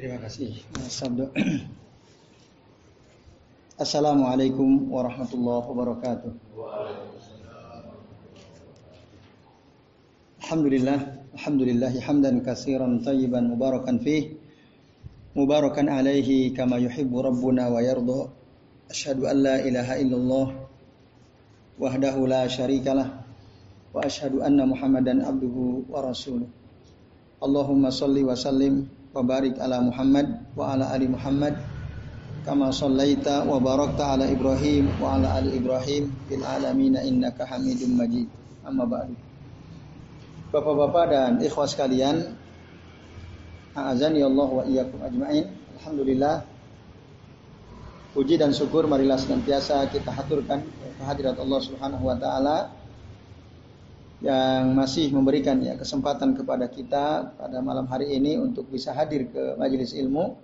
Terima kasih. Assalamualaikum warahmatullahi wabarakatuh. Alhamdulillah, alhamdulillah hamdan katsiran tayyiban mubarakan fih. Mubarakan alaihi kama yuhibbu rabbuna wa yarda. Asyhadu an la ilaha illallah wahdahu la syarikalah wa asyhadu anna Muhammadan abduhu wa rasuluh. Allahumma salli wa sallim wa barik ala Muhammad wa ala ali Muhammad kama sallaita wa barakta ala Ibrahim wa ala ali Ibrahim fil alamin innaka Hamidum Majid. Amma ba'du. Bapak-bapak dan ikhwas sekalian, a'azani Allah wa iyyakum ajmain. Alhamdulillah puji dan syukur marilah senantiasa kita haturkan kehadirat Allah Subhanahu wa taala yang masih memberikan ya kesempatan kepada kita pada malam hari ini untuk bisa hadir ke majelis ilmu.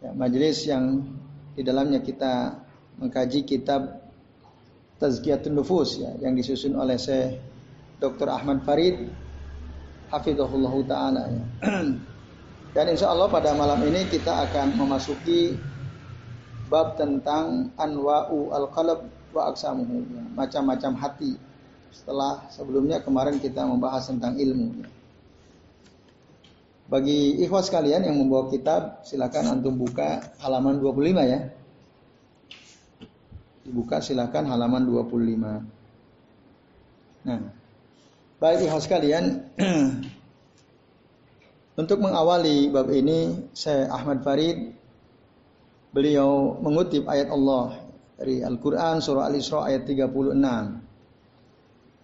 Ya, majelis yang di dalamnya kita mengkaji kitab Tazkiyatun Nufus ya, yang disusun oleh Syekh Dr. Ahmad Farid Hafizahullah Ta'ala ya. Dan insya Allah pada malam ini kita akan memasuki bab tentang anwa'u al-qalb wa aksamuhu, ya, macam-macam hati setelah sebelumnya kemarin kita membahas tentang ilmu. Bagi ikhwas kalian yang membawa kitab, silakan antum buka halaman 25 ya. Dibuka silakan halaman 25. Nah, baik ikhwas kalian, untuk mengawali bab ini, saya Ahmad Farid, beliau mengutip ayat Allah dari Al-Quran surah Al-Isra ayat 36.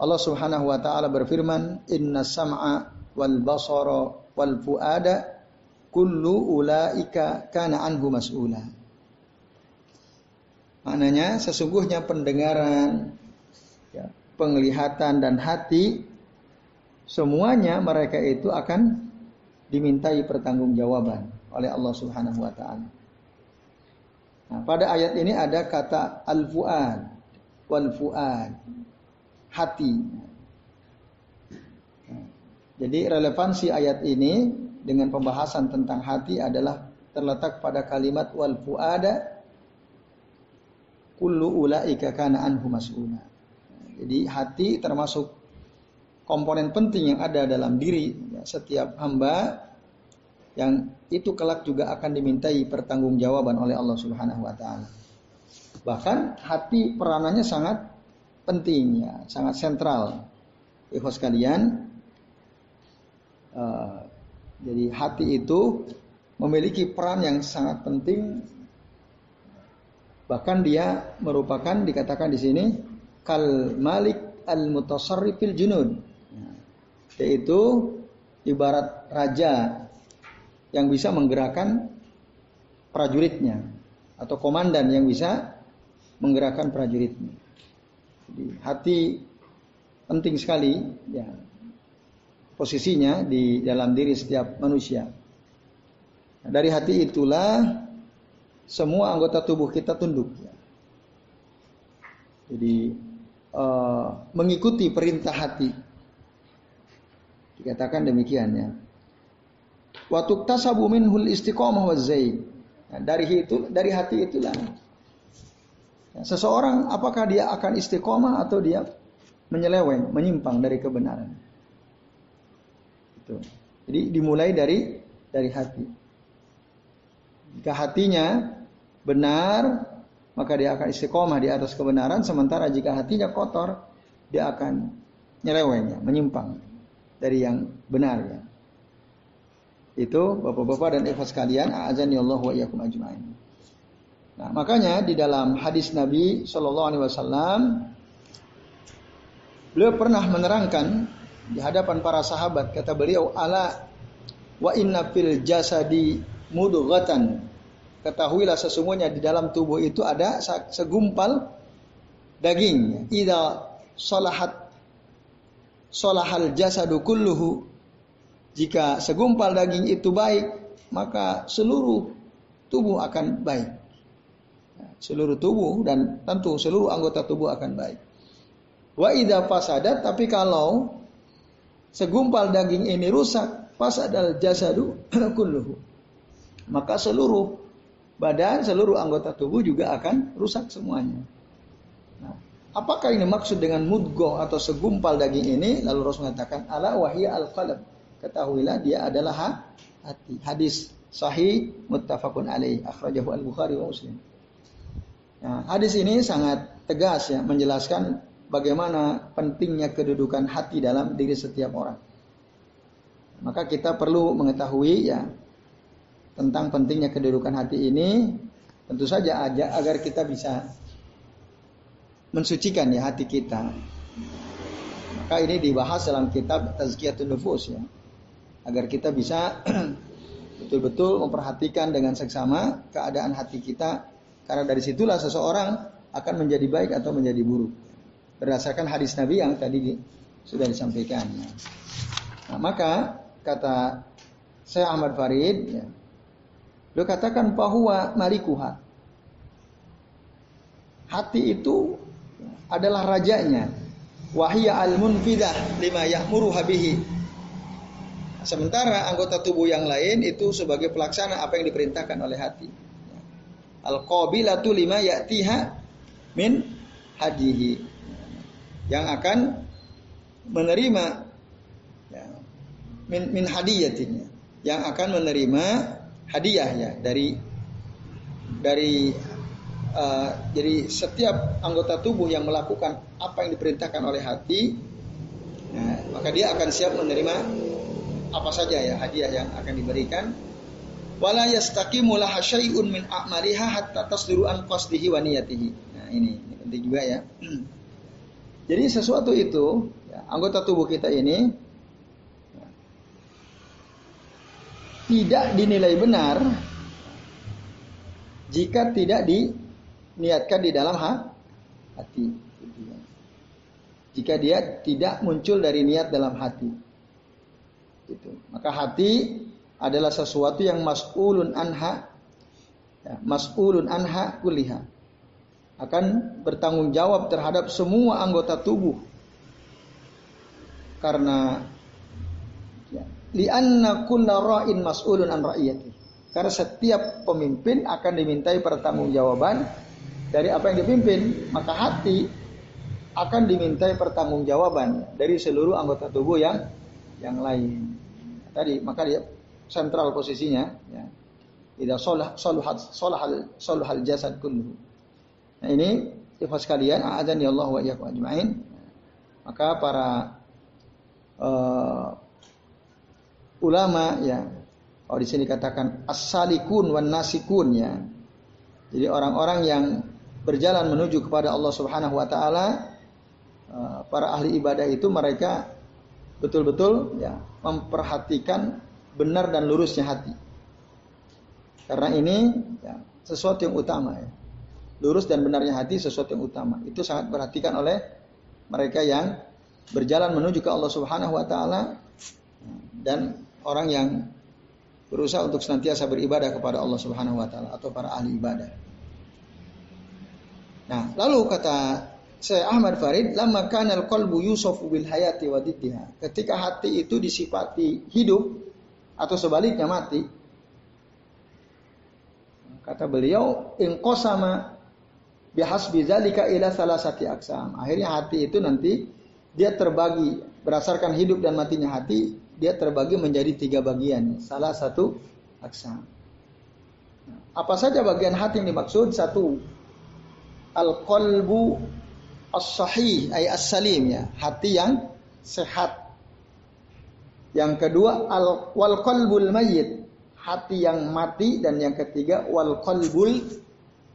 Allah Subhanahu wa taala berfirman, "Inna sam'a wal basara wal fuada kullu ulaika kana anhu mas'ula." Maknanya sesungguhnya pendengaran, ya, penglihatan dan hati semuanya mereka itu akan dimintai pertanggungjawaban oleh Allah Subhanahu wa taala. Nah, pada ayat ini ada kata al-fuad wal fuad hati. Jadi relevansi ayat ini dengan pembahasan tentang hati adalah terletak pada kalimat wal fuada kullu ulaika kana anhu mas'ula. Jadi hati termasuk komponen penting yang ada dalam diri setiap hamba yang itu kelak juga akan dimintai pertanggungjawaban oleh Allah Subhanahu wa taala. Bahkan hati peranannya sangat penting ya, sangat sentral. Ikhwas kalian, uh, jadi hati itu memiliki peran yang sangat penting. Bahkan dia merupakan dikatakan di sini kal malik al mutasarrifil junud, ya, yaitu ibarat raja yang bisa menggerakkan prajuritnya atau komandan yang bisa menggerakkan prajuritnya. Jadi hati penting sekali ya posisinya di dalam diri setiap manusia. Nah, dari hati itulah semua anggota tubuh kita tunduk. Ya. Jadi uh, mengikuti perintah hati. Dikatakan demikian ya. Waktu tasabu minhul istiqomah wa Nah, dari itu dari hati itulah Seseorang apakah dia akan istiqomah atau dia menyeleweng, menyimpang dari kebenaran. Itu. Jadi dimulai dari dari hati. Jika hatinya benar, maka dia akan istiqomah di atas kebenaran. Sementara jika hatinya kotor, dia akan nyeleweng, menyimpang dari yang benar. Ya. Itu bapak-bapak dan ikhwas sekalian, azan ya Allah wa ajma'in. Nah, makanya di dalam hadis Nabi Shallallahu Alaihi Wasallam, beliau pernah menerangkan di hadapan para sahabat, kata beliau, ala wa inna fil jasadi mudghatan. Ketahuilah sesungguhnya di dalam tubuh itu ada segumpal daging. Ida salahat salahal jasadu kulluhu. Jika segumpal daging itu baik, maka seluruh tubuh akan baik seluruh tubuh dan tentu seluruh anggota tubuh akan baik. Wa idza fasadat tapi kalau segumpal daging ini rusak fasadal jasadu kulluhu. Maka seluruh badan, seluruh anggota tubuh juga akan rusak semuanya. Nah, apakah ini maksud dengan mudgo atau segumpal daging ini? Lalu Rasul mengatakan, ala wahya al qalb. Ketahuilah dia adalah hati. Hadis sahih muttafaqun alaih akhrajahu al-Bukhari wa Muslim. Nah, hadis ini sangat tegas ya menjelaskan bagaimana pentingnya kedudukan hati dalam diri setiap orang. Maka kita perlu mengetahui ya tentang pentingnya kedudukan hati ini tentu saja aja agar kita bisa mensucikan ya hati kita. Maka ini dibahas dalam kitab Tazkiyatun Nufus ya. Agar kita bisa betul-betul memperhatikan dengan seksama keadaan hati kita karena dari situlah seseorang akan menjadi baik atau menjadi buruk. Berdasarkan hadis Nabi yang tadi sudah disampaikan. Nah, maka kata saya Ahmad Farid, ya, beliau katakan bahwa malikuha. Hati itu adalah rajanya. Wahya al-munfidah lima ya'muru habihi. Sementara anggota tubuh yang lain itu sebagai pelaksana apa yang diperintahkan oleh hati. Al-qabilatu lima ya'tiha min hadihi. Yang akan menerima min min hadiyatin yang akan menerima hadiah ya dari dari uh, jadi setiap anggota tubuh yang melakukan apa yang diperintahkan oleh hati nah, maka dia akan siap menerima apa saja ya hadiah yang akan diberikan wala yastaqimu laha syai'un min a'maliha hatta tasdiru an qasdihi wa niyatihi nah ini, ini penting juga ya jadi sesuatu itu ya, anggota tubuh kita ini tidak dinilai benar jika tidak diniatkan di dalam hati. Jika dia tidak muncul dari niat dalam hati. Itu. Maka hati adalah sesuatu yang mas'ulun anha ya, mas'ulun anha kuliha akan bertanggung jawab terhadap semua anggota tubuh karena Lianna kulla ra'in mas'ulun an ra'iyati. Karena setiap pemimpin akan dimintai pertanggungjawaban dari apa yang dipimpin, maka hati akan dimintai pertanggungjawaban dari seluruh anggota tubuh yang yang lain. Tadi maka dia sentral posisinya ya. Tidak solah soluhat solahal solahal jasad kullu. Nah ini ikhwas sekalian, ya Allah wa iyyakum ajmain. Maka para uh, ulama ya. Kalau di sini katakan as-salikun wan nasikun ya. Jadi orang-orang yang berjalan menuju kepada Allah Subhanahu wa taala eh, para ahli ibadah itu mereka betul-betul ya memperhatikan benar dan lurusnya hati. Karena ini ya, sesuatu yang utama ya. Lurus dan benarnya hati sesuatu yang utama. Itu sangat perhatikan oleh mereka yang berjalan menuju ke Allah Subhanahu wa taala dan orang yang berusaha untuk senantiasa beribadah kepada Allah Subhanahu wa taala atau para ahli ibadah. Nah, lalu kata saya Ahmad Farid, lama kanal qalbu yusufu bil hayati wa Ketika hati itu disifati hidup atau sebaliknya mati, kata beliau, in qasama bihasbi zalika ila salasati aksam. Akhirnya hati itu nanti dia terbagi berdasarkan hidup dan matinya hati dia terbagi menjadi tiga bagian. Salah satu aksam. Apa saja bagian hati yang dimaksud? Satu, al-qalbu as-sahih, ay as-salim ya, hati yang sehat. Yang kedua, al wal qalbul mayyit, hati yang mati dan yang ketiga wal qalbul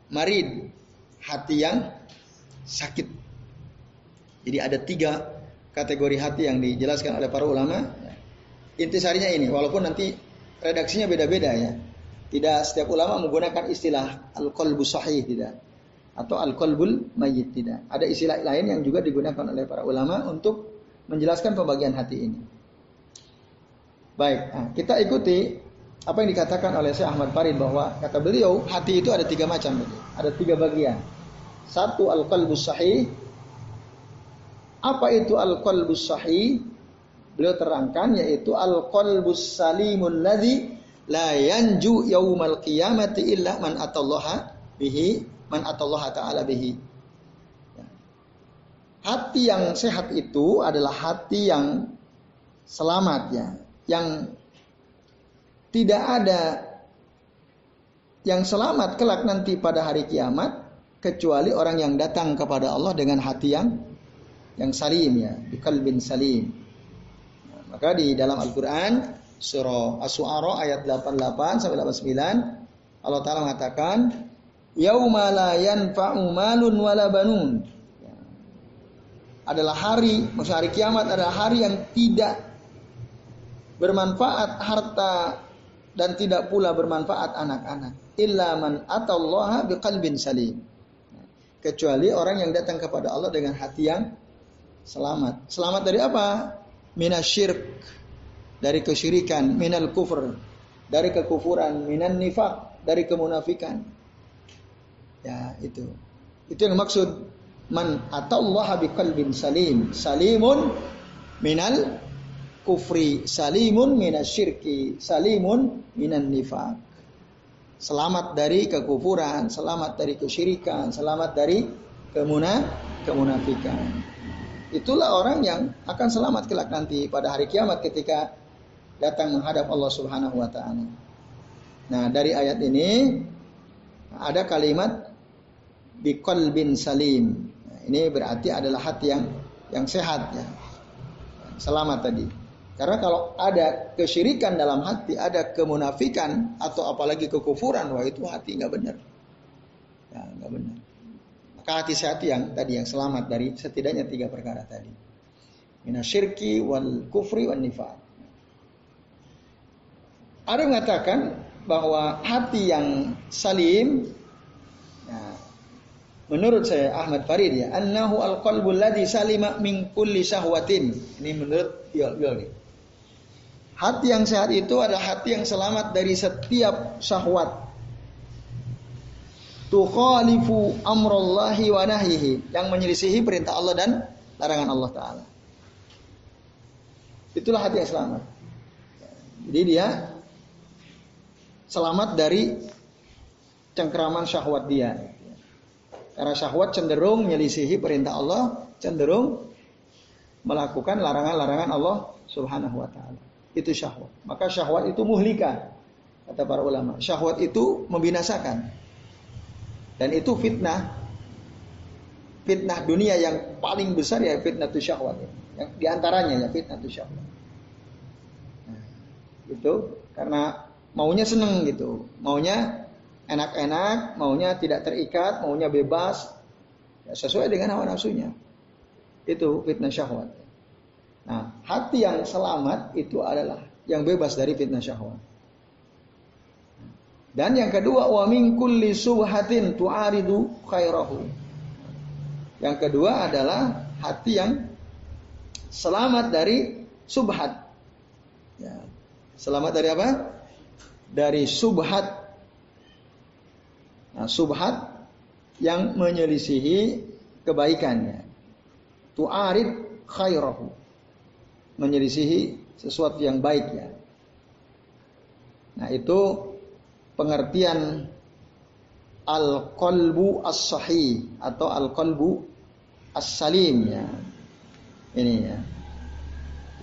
marid, hati yang sakit. Jadi ada tiga kategori hati yang dijelaskan oleh para ulama intisarinya ini walaupun nanti redaksinya beda-beda ya. Tidak setiap ulama menggunakan istilah al-qalbu sahih tidak atau al-qalbul mayyit tidak. Ada istilah lain yang juga digunakan oleh para ulama untuk menjelaskan pembagian hati ini. Baik, nah, kita ikuti apa yang dikatakan oleh Syekh Ahmad Farid bahwa kata beliau hati itu ada tiga macam, ada tiga bagian. Satu al-qalbus sahih. Apa itu al-qalbus sahih? beliau terangkan yaitu al qalbus salimul ladzi la yanju yaumal qiyamati illa man atallaha bihi man atallaha ta'ala bihi. Ya. Hati yang sehat itu adalah hati yang selamat ya, yang tidak ada yang selamat kelak nanti pada hari kiamat kecuali orang yang datang kepada Allah dengan hati yang yang salim ya, bin salim. Nah, maka di dalam Al-Qur'an surah As-Su'ara ayat 88 sampai 89 Allah taala mengatakan yauma la yanfa'u malun wala. Ya. Adalah hari, maksud hari kiamat adalah hari yang tidak bermanfaat harta dan tidak pula bermanfaat anak-anak. Illa man atallaha biqalbin salim kecuali orang yang datang kepada Allah dengan hati yang selamat. Selamat dari apa? Minasyirk, dari kesyirikan, minal kufur, dari kekufuran, minan nifak, dari kemunafikan. Ya, itu. Itu yang maksud man atallaha biqalbin salim. Salimun minal kufri, salimun minasyirki, salimun minan nifak. Selamat dari kekufuran, selamat dari kesyirikan, selamat dari kemuna kemunafikan. Itulah orang yang akan selamat kelak nanti pada hari kiamat ketika datang menghadap Allah Subhanahu wa taala. Nah, dari ayat ini ada kalimat bin salim. Nah, ini berarti adalah hati yang yang sehat ya. Selamat tadi. Karena kalau ada kesyirikan dalam hati, ada kemunafikan atau apalagi kekufuran, wah itu hati nggak benar. Ya, nggak benar. Maka hati sehat yang tadi yang selamat dari setidaknya tiga perkara tadi. Minasyirki wal kufri wal nifat. Ada mengatakan bahwa hati yang salim ya, menurut saya Ahmad Farid ya annahu al qalbul ladzi salima min kulli syahwatin ini menurut Yol Yol Hati yang sehat itu adalah hati yang selamat dari setiap syahwat. Tukhalifu amrullahi wa nahyihi. Yang menyelisihi perintah Allah dan larangan Allah Ta'ala. Itulah hati yang selamat. Jadi dia selamat dari cengkeraman syahwat dia. Karena syahwat cenderung menyelisihi perintah Allah, cenderung melakukan larangan-larangan Allah Subhanahu wa taala itu syahwat. Maka syahwat itu muhlika kata para ulama. Syahwat itu membinasakan. Dan itu fitnah. Fitnah dunia yang paling besar ya fitnah itu syahwat. Yang di antaranya ya fitnah itu syahwat. Nah, itu karena maunya seneng gitu. Maunya enak-enak, maunya tidak terikat, maunya bebas. Ya, sesuai dengan hawa nafsunya. Itu fitnah syahwat. Nah, hati yang selamat itu adalah yang bebas dari fitnah syahwat. Dan yang kedua, wa min kulli subhatin tu'aridu khairahu. Yang kedua adalah hati yang selamat dari subhat. Ya. Selamat dari apa? Dari subhat. Nah, subhat yang menyelisihi kebaikannya. Tu'arid khairahu menyelisihi sesuatu yang baik ya. Nah itu pengertian al-qalbu as-sahih atau al-qalbu as-salim ya. Ini ya.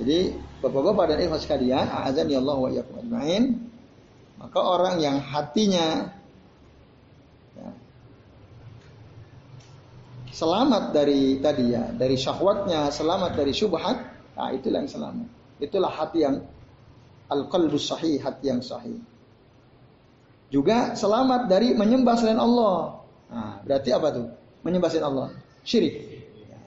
Jadi Bapak-bapak dan ikhwan sekalian, azan ya Allah wa iyyakum. Maka orang yang hatinya ya, selamat dari tadi ya, dari syahwatnya, selamat dari syubhat, Nah, itulah yang selamat. Itulah hati yang al-qalbus sahih, hati yang sahih. Juga selamat dari menyembah selain Allah. Nah, berarti apa tuh? Menyembah selain Allah. Syirik. Ya.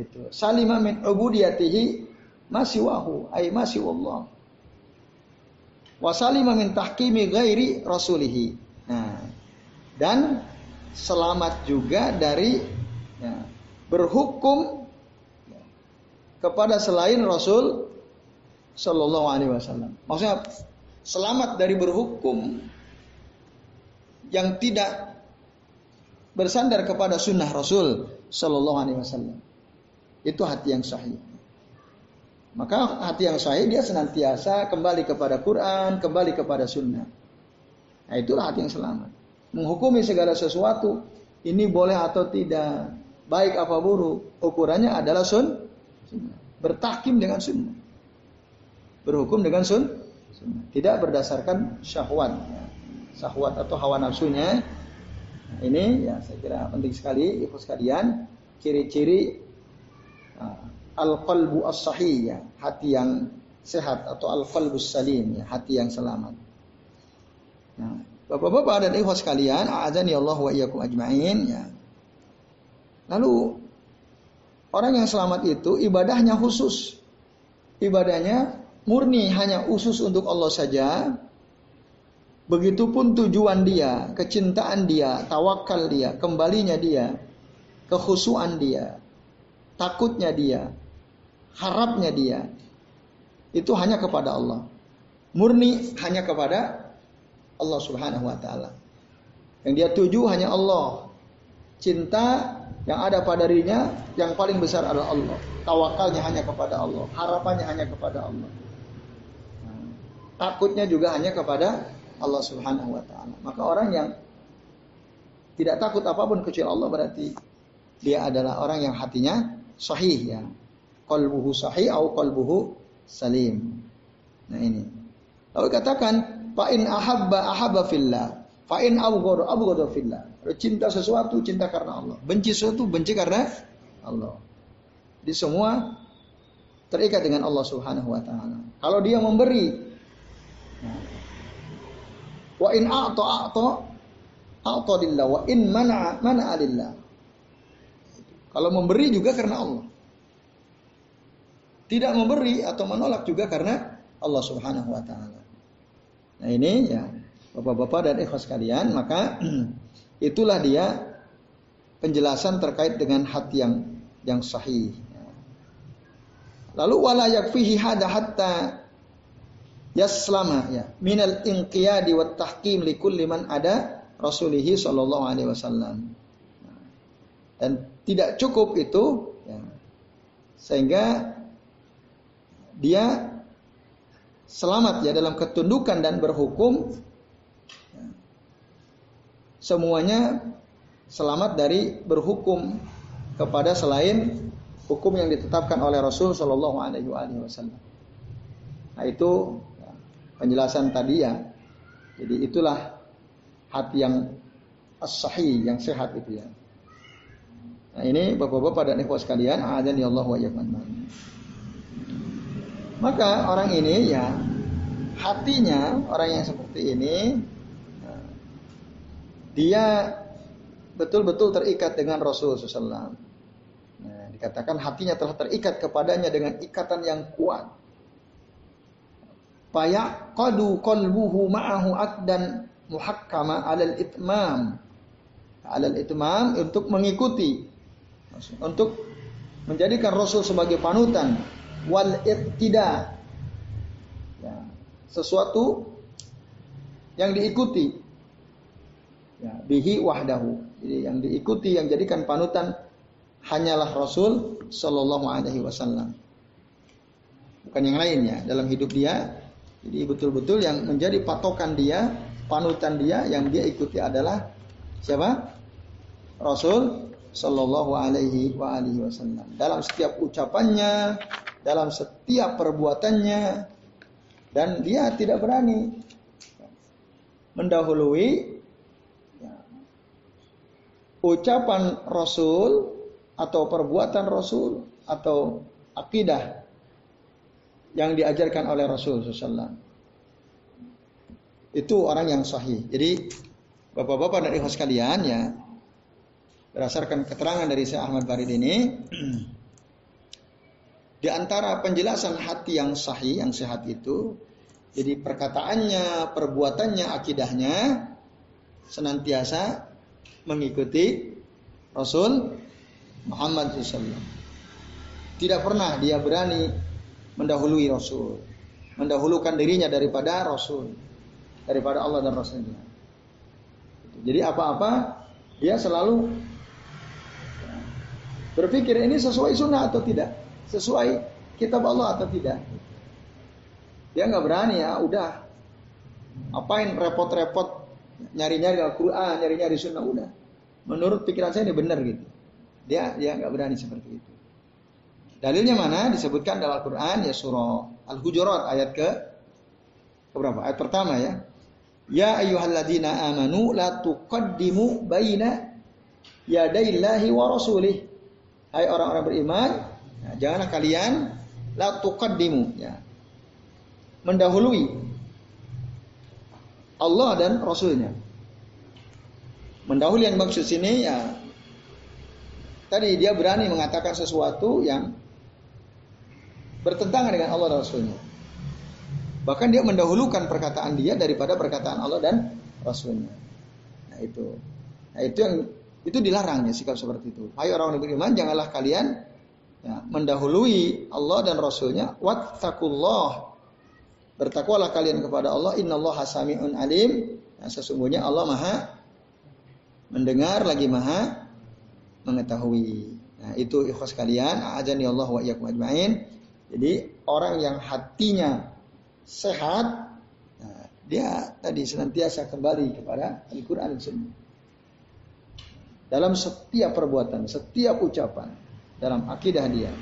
Itu. Salima min ubudiyatihi wahu, ay masih Allah. Salima min tahkimi ghairi rasulihi. Nah, dan selamat juga dari ya, berhukum kepada selain Rasul Shallallahu Alaihi Wasallam. Maksudnya selamat dari berhukum yang tidak bersandar kepada sunnah Rasul Shallallahu Alaihi Wasallam. Itu hati yang sahih. Maka hati yang sahih dia senantiasa kembali kepada Quran, kembali kepada sunnah. Nah itulah hati yang selamat. Menghukumi segala sesuatu, ini boleh atau tidak, baik apa buruk, ukurannya adalah sun, sunnah. Bertahkim dengan sunnah. Berhukum dengan sun, sunnah. Tidak berdasarkan syahwat. Syahwat atau hawa nafsunya. Nah, ini ya saya kira penting sekali, ibu sekalian. Ciri-ciri nah, al-qalbu as-sahih ya, hati yang sehat atau al-qalbu salim ya, hati yang selamat. Nah, Bapak-bapak dan ikhwas sekalian, a'adzani Allah wa iyyakum ajmain ya. Lalu orang yang selamat itu ibadahnya khusus. Ibadahnya murni hanya khusus untuk Allah saja. Begitupun tujuan dia, kecintaan dia, tawakal dia, kembalinya dia, kehusuan dia, takutnya dia, harapnya dia itu hanya kepada Allah. Murni hanya kepada Allah Subhanahu wa taala. Yang dia tuju hanya Allah. Cinta yang ada pada dirinya yang paling besar adalah Allah. Tawakalnya hanya kepada Allah, harapannya hanya kepada Allah. Takutnya juga hanya kepada Allah Subhanahu wa taala. Maka orang yang tidak takut apa pun kecuali Allah berarti dia adalah orang yang hatinya sahih ya qalbuhu sahih atau qalbuhu salim. Nah ini. Lalu katakan fa in ahabba ahabba fillah, fa in abghada abghada fillah. Cinta sesuatu cinta karena Allah, benci sesuatu benci karena Allah. Di semua terikat dengan Allah Subhanahu wa taala. Kalau dia memberi wa in a'ta a'ta a'ta lillah wa in mana'a mana'a lillah. Kalau memberi juga karena Allah. Tidak memberi atau menolak juga karena Allah Subhanahu wa taala. Nah, ini ya Bapak-bapak dan ikhwas sekalian, maka itulah dia penjelasan terkait dengan hati yang yang sahih. Lalu wala yakfihi hada hatta yaslama ya minal inqiyadi wat tahkim li kulli man ada rasulihi sallallahu alaihi wasallam. Dan tidak cukup itu ya, sehingga dia selamat ya dalam ketundukan dan berhukum semuanya selamat dari berhukum kepada selain hukum yang ditetapkan oleh Rasul Shallallahu Alaihi Wasallam. Nah itu penjelasan tadi ya. Jadi itulah hati yang as-sahih, yang sehat itu ya. Nah ini bapak-bapak dan ikhwas sekalian, adzan ya Allah wa maka orang ini ya hatinya orang yang seperti ini dia betul-betul terikat dengan Rasul SAW. Nah, dikatakan hatinya telah terikat kepadanya dengan ikatan yang kuat. Fayaqadu qalbuhu ma'ahu akdan muhakkama alal itmam. Alal itmam untuk mengikuti. Untuk menjadikan Rasul sebagai panutan wal iktida. Ya, sesuatu yang diikuti. Ya, bihi wahdahu. Jadi yang diikuti yang jadikan panutan hanyalah Rasul Shallallahu Alaihi Wasallam. Bukan yang lainnya dalam hidup dia. Jadi betul-betul yang menjadi patokan dia, panutan dia yang dia ikuti adalah siapa? Rasul Shallallahu Alaihi Wasallam. Dalam setiap ucapannya, dalam setiap perbuatannya dan dia tidak berani mendahului ucapan Rasul atau perbuatan Rasul atau akidah yang diajarkan oleh Rasul SAW. Itu orang yang sahih. Jadi bapak-bapak dan ikhwan sekalian ya berdasarkan keterangan dari Syekh Ahmad Barid ini Di antara penjelasan hati yang sahih, yang sehat itu, jadi perkataannya, perbuatannya, akidahnya senantiasa mengikuti Rasul Muhammad SAW. Tidak pernah dia berani mendahului Rasul, mendahulukan dirinya daripada Rasul, daripada Allah dan Rasulnya. Jadi apa-apa dia selalu berpikir ini sesuai sunnah atau tidak sesuai kitab Allah atau tidak. Dia nggak berani ya, udah. Apain repot-repot nyari-nyari Al-Quran, nyari-nyari Sunnah udah. Menurut pikiran saya ini benar gitu. Dia dia nggak berani seperti itu. Dalilnya mana? Disebutkan dalam Al-Quran ya surah Al-Hujurat ayat ke berapa? Ayat pertama ya. Ya ayyuhalladzina amanu la tuqaddimu baina yadaillahi wa rasulih. Hai orang-orang beriman, ya, janganlah kalian la tuqaddimu ya. Mendahului Allah dan Rasulnya. Mendahului yang maksud sini ya tadi dia berani mengatakan sesuatu yang bertentangan dengan Allah dan Rasulnya. Bahkan dia mendahulukan perkataan dia daripada perkataan Allah dan Rasulnya. Nah itu, nah itu yang itu dilarang ya sikap seperti itu. Hai orang yang beriman, janganlah kalian ya, mendahului Allah dan Rasulnya. Wattakullah. Bertakwalah kalian kepada Allah. Innallaha sami'un alim. Nah, sesungguhnya Allah maha mendengar lagi maha mengetahui. Nah itu ikhlas kalian. A'adani Allah wa iyyakum ajma'in. Jadi orang yang hatinya sehat, nah, dia tadi senantiasa kembali kepada Al-Quran dan Sunnah. Dalam setiap perbuatan, setiap ucapan, dalam akidah dia.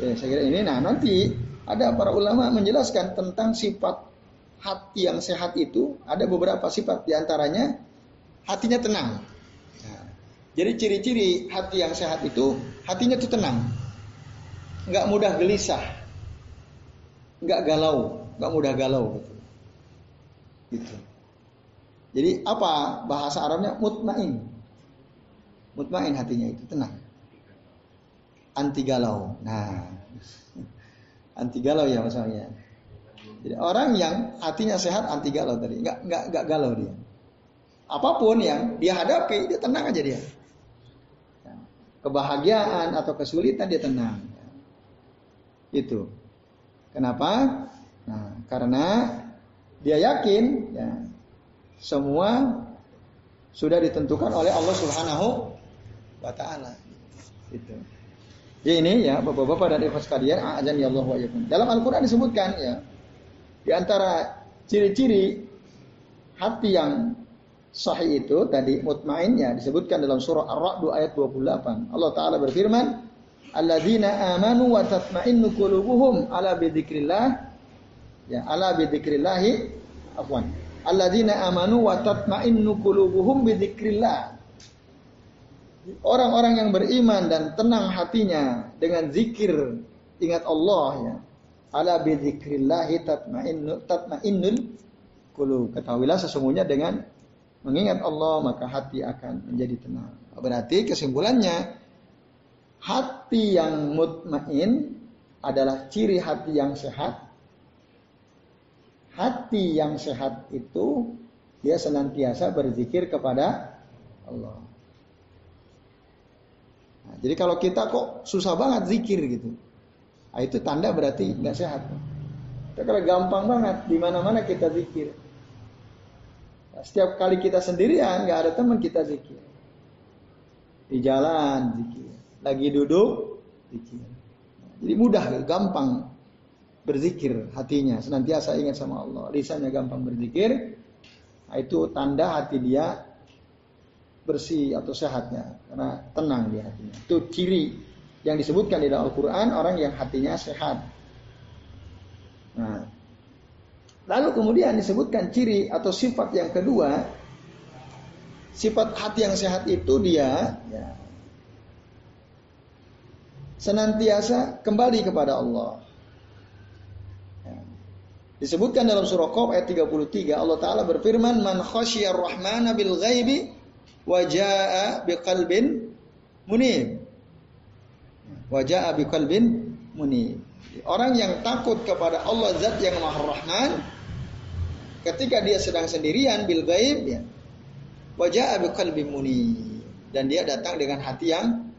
Ya, saya kira ini, nah nanti ada para ulama menjelaskan tentang sifat hati yang sehat itu. Ada beberapa sifat di antaranya hatinya tenang. Nah, jadi ciri-ciri hati yang sehat itu hatinya itu tenang, nggak mudah gelisah, nggak galau, nggak mudah galau gitu. gitu. Jadi apa bahasa Arabnya mutmain. Mutmain hatinya itu tenang. Anti galau. Nah, anti galau ya maksudnya. Jadi orang yang hatinya sehat anti galau tadi, nggak nggak nggak galau dia. Apa pun yang dia hadapi, dia tenang aja dia. Kebahagiaan atau kesulitan dia tenang. Itu. Kenapa? Nah, karena dia yakin ya, semua sudah ditentukan oleh Allah Subhanahu wa taala. Itu. Jadi ini ya Bapak-bapak dan Ibu sekalian, azan ya Allah wa Dalam Al-Qur'an disebutkan ya di antara ciri-ciri hati yang sahih itu tadi mutmainnya disebutkan dalam surah Ar-Ra'd ayat 28. Allah taala berfirman, alladzina amanu wa tatma'innu qulubuhum ala bidzikrillah ya ala bidzikrillah afwan. Alladzina amanu wa tatma'innu qulubuhum bidzikrillah orang-orang yang beriman dan tenang hatinya dengan zikir ingat Allah ya ala bidzikrillah tatma'innu tatma'innul qulub ketahuilah sesungguhnya dengan mengingat Allah maka hati akan menjadi tenang berarti kesimpulannya hati yang mutmain adalah ciri hati yang sehat. Hati yang sehat itu dia senantiasa berzikir kepada Allah. Nah, jadi kalau kita kok susah banget zikir gitu, nah, itu tanda berarti nggak sehat. Kita kalau gampang banget di mana-mana kita zikir. Nah, setiap kali kita sendirian nggak ada teman kita zikir. Di jalan zikir lagi duduk zikir. Jadi mudah, gampang berzikir hatinya, senantiasa ingat sama Allah. Lisannya gampang berzikir, nah, itu tanda hati dia bersih atau sehatnya, karena tenang di hatinya. Itu ciri yang disebutkan di dalam Al-Quran orang yang hatinya sehat. Nah, lalu kemudian disebutkan ciri atau sifat yang kedua, sifat hati yang sehat itu dia ya, senantiasa kembali kepada Allah. Ya. Disebutkan dalam surah Qaf ayat 33 Allah taala berfirman man khasyiyar rahmana bil ghaibi wa jaa biqalbin munib. Wa jaa biqalbin munib. Orang yang takut kepada Allah zat yang Maha Rahman ketika dia sedang sendirian bil ghaib ya. Wa jaa biqalbin munib dan dia datang dengan hati yang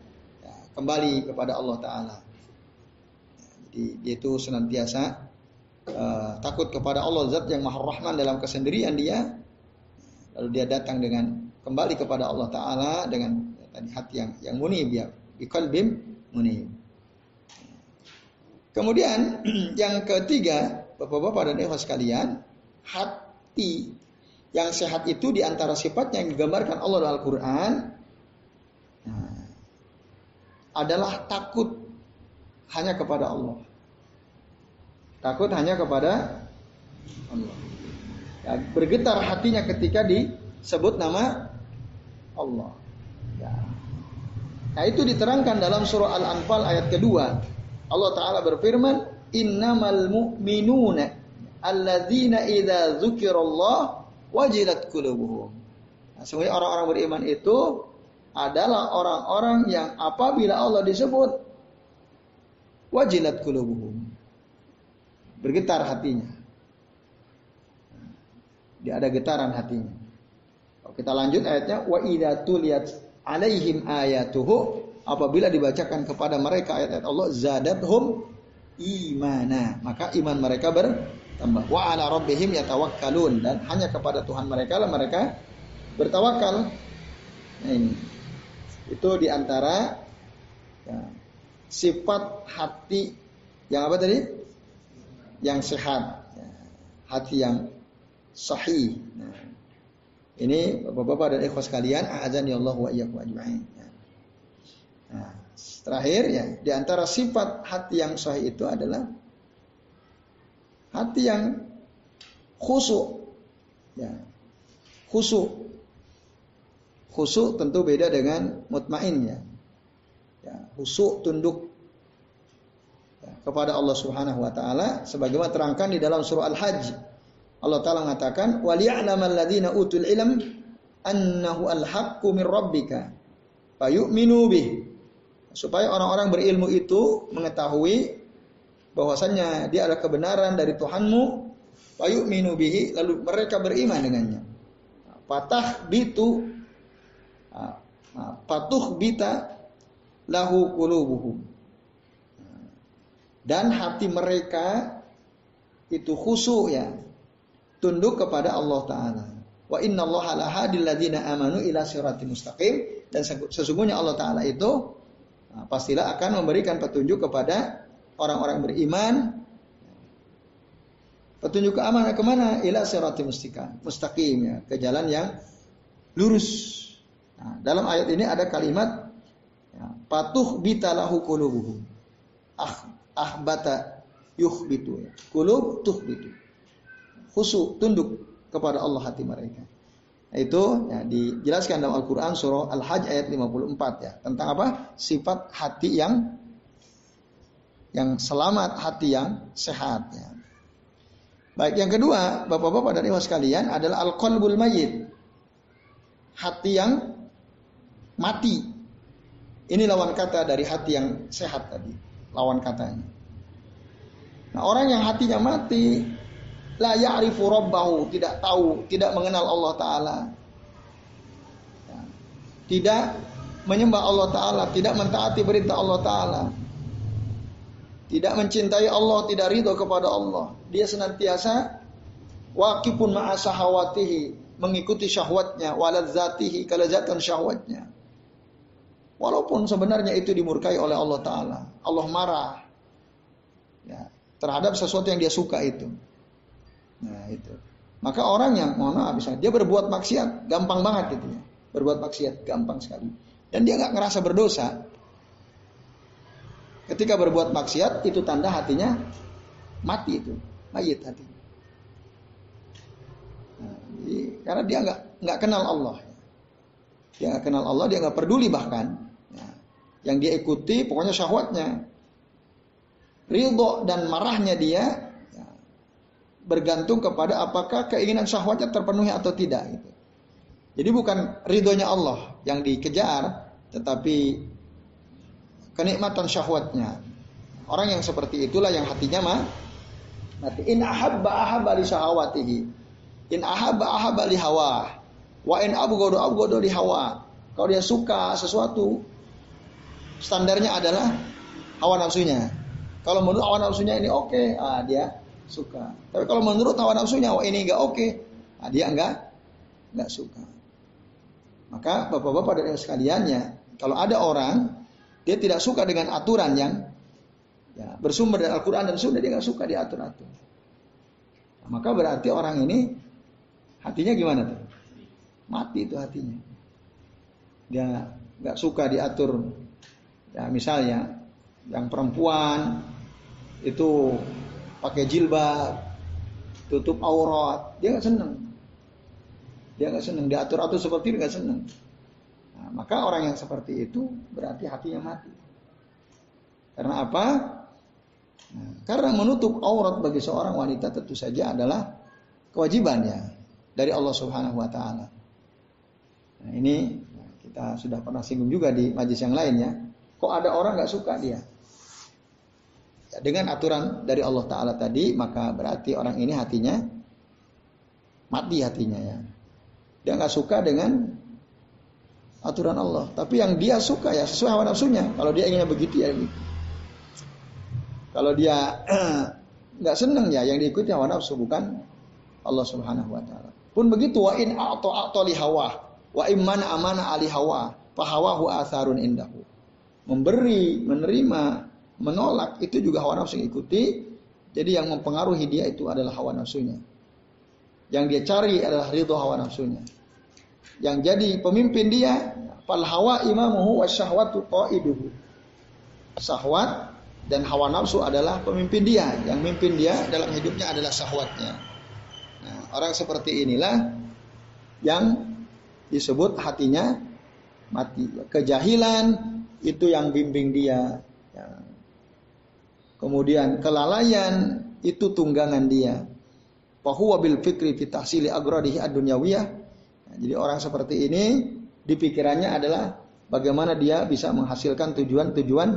kembali kepada Allah Taala. Jadi dia itu senantiasa uh, takut kepada Allah Zat yang Maha Rahman dalam kesendirian dia. Lalu dia datang dengan kembali kepada Allah Taala dengan tadi hati yang yang munib ya, biqalbim munib. Kemudian yang ketiga, Bapak-bapak dan Ibu sekalian, hati yang sehat itu di antara sifatnya yang digambarkan Allah dalam Al-Quran nah, adalah takut hanya kepada Allah. Takut hanya kepada Allah. Ya, bergetar hatinya ketika disebut nama Allah. Ya. Nah itu diterangkan dalam surah Al-Anfal ayat kedua. Allah Ta'ala berfirman, Innamal mu'minuna alladzina idza dzukirallah wajilat qulubuhum. Nah, orang-orang beriman itu adalah orang-orang yang apabila Allah disebut wajilat qulubuhum. Bergetar hatinya. Dia ada getaran hatinya. Kita lanjut ayatnya wa idza tuliyat alaihim ayatuhu apabila dibacakan kepada mereka ayat-ayat Allah zadathum imana. Maka iman mereka bertambah. Wa ala rabbihim yatawakkalun. Dan hanya kepada Tuhan mereka lah mereka bertawakal. Nah ini. Itu di antara ya, sifat hati yang apa tadi? Yang sehat. Ya, hati yang sahih. Nah, ini bapak-bapak dan ikhwas kalian azan ya Allah wa iyyakum ajma'in ya. nah, Terakhir ya, di antara sifat hati yang sahih itu adalah hati yang khusyuk. Ya. Khusyuk. Khusyuk tentu beda dengan mutmain ya. ya khusyuk tunduk ya, kepada Allah Subhanahu wa taala sebagaimana terangkan di dalam surah Al-Hajj. Allah taala mengatakan, "Waliya'lamal ladzina utul ilm annahu al-haqqu min rabbika fayu'minu bih." supaya orang-orang berilmu itu mengetahui bahwasannya dia adalah kebenaran dari Tuhanmu payu minubihi lalu mereka beriman dengannya. Patah bitu patuh bita lahu kulubuhum dan hati mereka itu khusyuk ya tunduk kepada Allah taala wa inna Allah la hadil ladina amanu ila siratim mustaqim dan sesungguhnya Allah taala itu Nah, pastilah akan memberikan petunjuk kepada orang-orang beriman. Petunjuk ke amanah ke mana? Ila sirati mustaqim, mustaqim ya, ke jalan yang lurus. Nah, dalam ayat ini ada kalimat ya, patuh bitalahu qulubuhum. Ah ahbata yuhbitu. Qulub tuhbitu. Khusyuk tunduk kepada Allah hati mereka. Itu ya, dijelaskan dalam Al-Quran surah Al-Hajj ayat 54 ya. Tentang apa? Sifat hati yang yang selamat, hati yang sehat ya. Baik, yang kedua, Bapak-bapak dan Ibu sekalian adalah al-qalbul mayyit. Hati yang mati. Ini lawan kata dari hati yang sehat tadi. Lawan katanya. Nah, orang yang hatinya mati, la ya'rifu rabbahu, tidak tahu, tidak mengenal Allah taala. Ya. Tidak menyembah Allah taala, tidak mentaati perintah Allah taala. Tidak mencintai Allah, tidak ridho kepada Allah. Dia senantiasa waqifun ma'a mengikuti syahwatnya, waladzatihi, kelezatan syahwatnya. Walaupun sebenarnya itu dimurkai oleh Allah Ta'ala. Allah marah ya, terhadap sesuatu yang dia suka itu. Nah itu. Maka orang yang mohon maaf bisa dia berbuat maksiat gampang banget gitu ya. Berbuat maksiat gampang sekali. Dan dia nggak ngerasa berdosa. Ketika berbuat maksiat itu tanda hatinya mati itu, mayit hati. Nah, karena dia nggak nggak kenal Allah. Dia nggak kenal Allah, dia nggak peduli bahkan. Nah, yang dia ikuti pokoknya syahwatnya. Ridho dan marahnya dia bergantung kepada apakah keinginan syahwatnya terpenuhi atau tidak. Gitu. Jadi bukan ridhonya Allah yang dikejar, tetapi kenikmatan syahwatnya. Orang yang seperti itulah yang hatinya mah mati. In ahabba ahabba li syahwatihi. In ahabba ahabba li hawa. Wa in abghadu abghadu li hawa. Kalau dia suka sesuatu, standarnya adalah hawa nafsunya. Kalau menurut hawa nafsunya ini oke, okay, ah dia suka. Tapi kalau menurut hawa nafsunya, wah ini nggak oke, okay. nah, dia nggak nggak suka. Maka bapak-bapak dan sekaliannya, kalau ada orang dia tidak suka dengan aturan yang ya, bersumber dari Al-Quran dan Sunnah dia nggak suka diatur-atur. Nah, maka berarti orang ini hatinya gimana tuh? Mati itu hatinya. Dia nggak suka diatur. Ya misalnya yang perempuan itu pakai jilbab, tutup aurat, dia nggak seneng. Dia nggak seneng diatur-atur seperti itu nggak seneng. Nah, maka orang yang seperti itu berarti hatinya mati. Karena apa? Nah, karena menutup aurat bagi seorang wanita tentu saja adalah kewajibannya dari Allah Subhanahu wa taala. Nah, ini kita sudah pernah singgung juga di majlis yang lainnya. Kok ada orang nggak suka dia? Dengan aturan dari Allah Taala tadi, maka berarti orang ini hatinya mati hatinya ya. Dia nggak suka dengan aturan Allah. Tapi yang dia suka ya sesuai hawa nafsunya. Kalau dia inginnya begitu ya begitu. Kalau dia nggak seneng ya yang diikuti hawa nafsu bukan Allah Subhanahu Wa Taala. Pun begitu wa in atau atau hawa Wa imman amana ali hawa, fahawahu indahu. Memberi, menerima, menolak itu juga hawa nafsu yang ikuti. Jadi yang mempengaruhi dia itu adalah hawa nafsunya. Yang dia cari adalah ridho hawa nafsunya. Yang jadi pemimpin dia fal hawa imamuhu wa syahwatu qaiduhu. Syahwat dan hawa nafsu adalah pemimpin dia. Yang memimpin dia dalam hidupnya adalah syahwatnya. Nah, orang seperti inilah yang disebut hatinya mati. Kejahilan itu yang bimbing dia. Ya. Kemudian kelalaian itu tunggangan dia. Fahuwa bil fikri fi tahsili agradihi ad-dunyawiyah. Nah, jadi orang seperti ini di pikirannya adalah bagaimana dia bisa menghasilkan tujuan-tujuan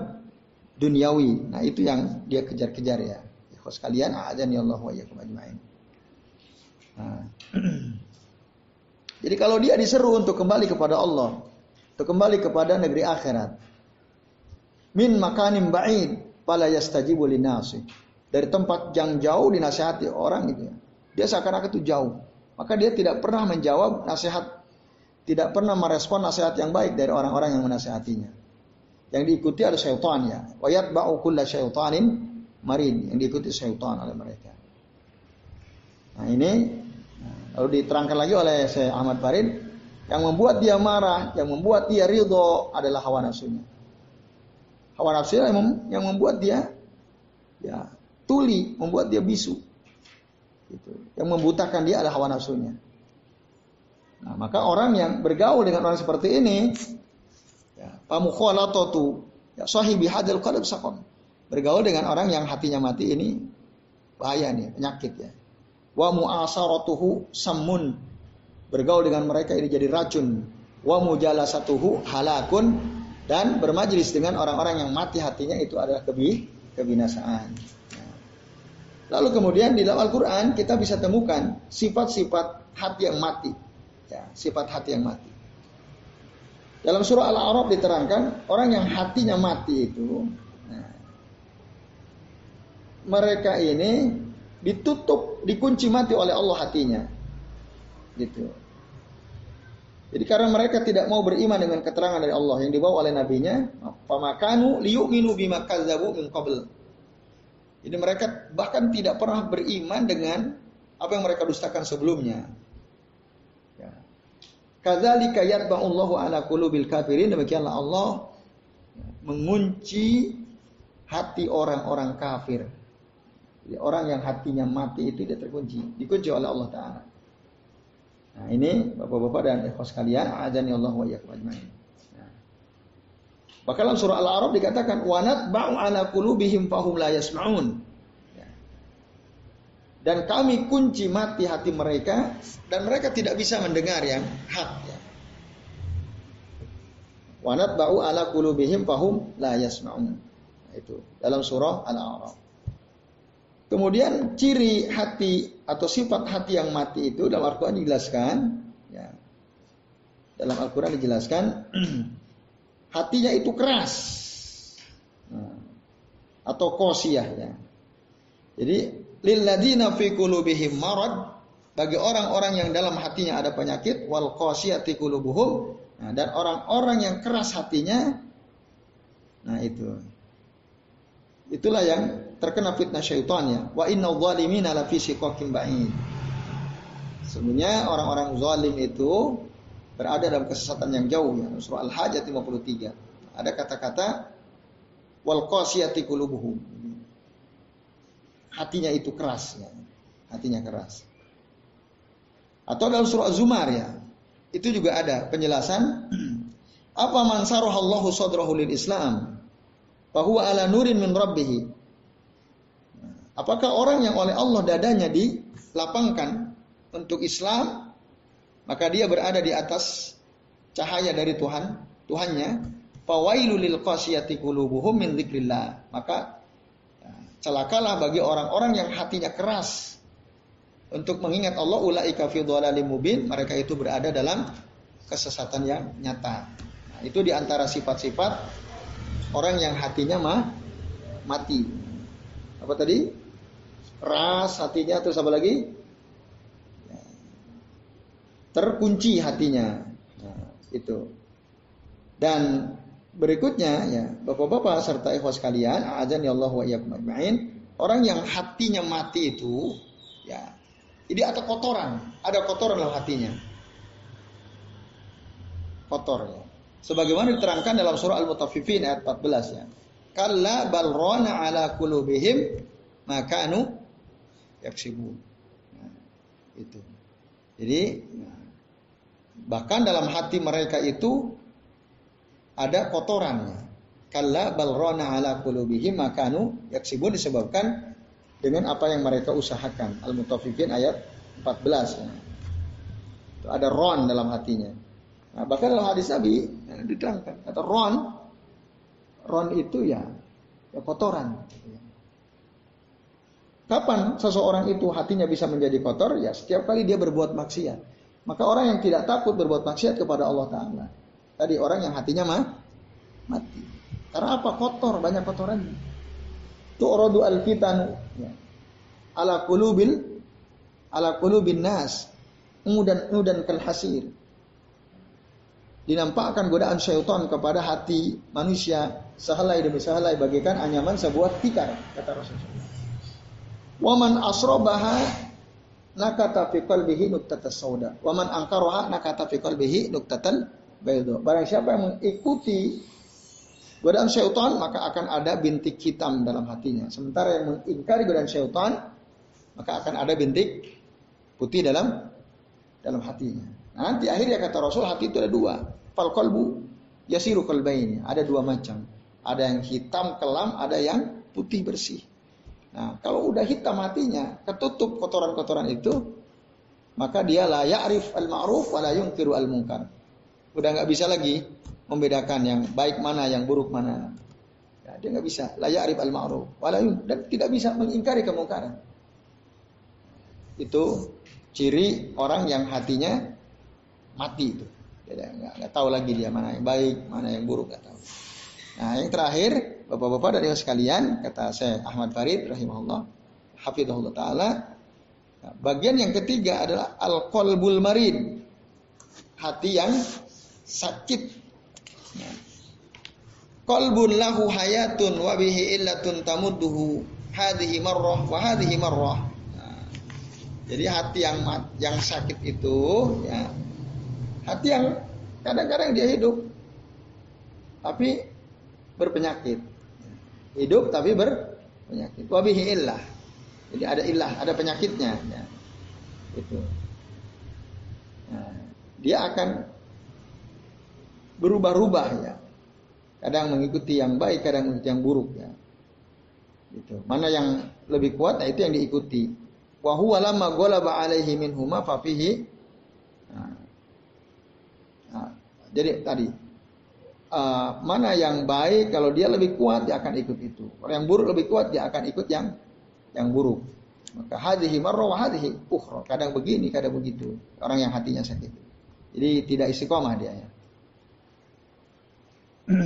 duniawi. Nah, itu yang dia kejar-kejar ya. Ikhwas kalian, a'adzani Allah wa ajmain. Nah. Jadi kalau dia diseru untuk kembali kepada Allah, untuk kembali kepada negeri akhirat, min makanim ba'id pala yastajibu linasi. Dari tempat yang jauh dinasihati orang itu. Dia seakan-akan itu jauh. Maka dia tidak pernah menjawab nasihat, tidak pernah merespon nasihat yang baik dari orang-orang yang menasihatinya. Yang diikuti ada syaitan ya. Wayat ba'u kulla syaitanin marin. Yang diikuti syaitan oleh mereka. Nah ini Lalu diterangkan lagi oleh Syekh Ahmad Farid, yang membuat dia marah, yang membuat dia ridho adalah hawa nafsunya. Hawa nafsu yang, yang membuat dia ya tuli, membuat dia bisu. Gitu. Yang membutakan dia adalah hawa nafsunya. Nah, maka orang yang bergaul dengan orang seperti ini, ya, pamukhalatatu, ya sahibi hadal qalb sakon. Bergaul dengan orang yang hatinya mati ini bahaya nih, penyakit ya wa mu'asaratuhu sammun bergaul dengan mereka ini jadi racun wa mujalasatuhu halakun dan bermajlis dengan orang-orang yang mati hatinya itu adalah kebi kebinasaan. Lalu kemudian di dalam Al-Quran kita bisa temukan sifat-sifat hati yang mati. Ya, sifat hati yang mati. Dalam surah Al-A'raf diterangkan orang yang hatinya mati itu, nah, mereka ini ditutup, dikunci mati oleh Allah hatinya. Gitu. Jadi karena mereka tidak mau beriman dengan keterangan dari Allah yang dibawa oleh nabinya, pamakanu liyu'minu bima kadzabu min qabl. Jadi mereka bahkan tidak pernah beriman dengan apa yang mereka dustakan sebelumnya. Ya. Kadzalika yatba'ullahu ala qulubil kafirin demikianlah Allah mengunci hati orang-orang kafir. Jadi orang yang hatinya mati itu dia terkunci, dikunci oleh Allah Taala. Nah ini bapak-bapak dan ikhwas kalian, azani Allah wa iyyakum ajmain. Nah. Bahkan dalam surah Al-A'raf dikatakan wanat ba'u ala qulubihim fahum la yasma'un. Ya. Dan kami kunci mati hati mereka dan mereka tidak bisa mendengar yang hak ya. Wanat ba'u ala qulubihim fahum la yasma'un. Nah, itu dalam surah Al-A'raf. Kemudian ciri hati atau sifat hati yang mati itu dalam Al-Quran dijelaskan. Ya. Dalam Al-Quran dijelaskan hatinya itu keras nah, atau kosiah ya. Jadi lilladina fi qulubihim marad bagi orang-orang yang dalam hatinya ada penyakit wal qasiyati qulubuhum nah, dan orang-orang yang keras hatinya nah itu itulah yang terkena fitnah syaitannya. Wa inna zalimina la fi shiqaqin ba'id. Sebenarnya orang-orang zalim itu berada dalam kesesatan yang jauh ya. Surah Al-Hajj 53. Ada kata-kata wal qasiyati qulubuhum. Hatinya itu keras ya. Hatinya keras. Atau dalam surah Zumar ya. Itu juga ada penjelasan apa man Allahu sadrahu lil Islam bahwa ala nurin min rabbih. Apakah orang yang oleh Allah dadanya dilapangkan untuk Islam maka dia berada di atas cahaya dari Tuhan, Tuhannya. Fawailul lil min dzikrillah. Maka ya, celakalah bagi orang-orang yang hatinya keras untuk mengingat Allah ulaika fi mereka itu berada dalam kesesatan yang nyata. Nah, itu di antara sifat-sifat orang yang hatinya mah mati. Apa tadi? Keras hatinya terus apa lagi? terkunci hatinya. Nah, itu. Dan berikutnya ya, Bapak-bapak serta ikhwas kalian, azan ya Allah wa iyyakum orang yang hatinya mati itu ya, jadi ada kotoran, ada kotoran dalam hatinya. Kotor ya. Sebagaimana diterangkan dalam surah Al-Mutaffifin ayat 14 ya. Kalla balrona ala kulubihim makanu yaksibun. Nah, itu. Jadi nah, Bahkan dalam hati mereka itu ada kotorannya. Kalla balrona ala qulubihim makanu yaksibun disebabkan dengan apa yang mereka usahakan. Al-Mutaffifin ayat 14. Ya. Ada ron dalam hatinya. Nah, bahkan dalam hadis Nabi ya, diterangkan kata ron ron itu ya, ya kotoran. Kapan seseorang itu hatinya bisa menjadi kotor? Ya setiap kali dia berbuat maksiat. Maka orang yang tidak takut berbuat maksiat kepada Allah Ta'ala. Tadi orang yang hatinya mah mati. Karena apa? Kotor, banyak kotoran. Tu'radu al-fitanu. Ya. Ala kulubil ala kulubin nas. Mudan mudan kal hasir. Dinampakkan godaan syaitan kepada hati manusia sehelai demi sehelai bagaikan anyaman sebuah tikar kata Rasulullah. Waman asrobaha nakata fi qalbihi nuqtatas sauda. Wa man angkaroha nakata fi qalbihi nuqtatal bayda. Barang siapa yang mengikuti godaan syaitan maka akan ada bintik hitam dalam hatinya. Sementara yang mengingkari godaan syaitan maka akan ada bintik putih dalam dalam hatinya. Nah, nanti akhirnya kata Rasul hati itu ada dua. Fal qalbu yasiru qalbaini. Ada dua macam. Ada yang hitam kelam, ada yang putih bersih. Nah, kalau udah hitam hatinya, ketutup kotoran-kotoran itu, maka dia la ya'rif al-ma'ruf wa la yungkiru al-munkar. Udah nggak bisa lagi membedakan yang baik mana, yang buruk mana. Ya, dia nggak bisa la ya'rif al-ma'ruf wa la dan tidak bisa mengingkari kemungkaran. Itu ciri orang yang hatinya mati itu. Dia nggak tahu lagi dia mana yang baik, mana yang buruk nggak tahu. Nah, yang terakhir Bapak-bapak dan ibu sekalian, kata saya Ahmad Farid rahimahullah, hafizahullah taala. Bagian yang ketiga adalah al-qalbul marid. Hati yang sakit. Nah, qalbun lahu hayatun wa bihi illatun tamudduhu hadhihi marrah wa hadhihi marrah. Nah, jadi hati yang yang sakit itu ya hati yang kadang-kadang dia hidup tapi berpenyakit hidup tapi berpenyakit. Wabihi illah. Jadi ada ilah, ada penyakitnya. Ya. Itu. Nah, dia akan berubah-ubah ya. Kadang mengikuti yang baik, kadang mengikuti yang buruk ya. Itu. Mana yang lebih kuat, nah itu yang diikuti. Wa huwa lamma ghalaba alaihi minhuma fa fihi. Nah. Nah, jadi tadi uh, mana yang baik kalau dia lebih kuat dia akan ikut itu. Kalau yang buruk lebih kuat dia akan ikut yang yang buruk. Maka hadhihi marra wa hadhihi. Kadang begini, kadang begitu. Orang yang hatinya sakit. Jadi tidak istiqomah dia ya.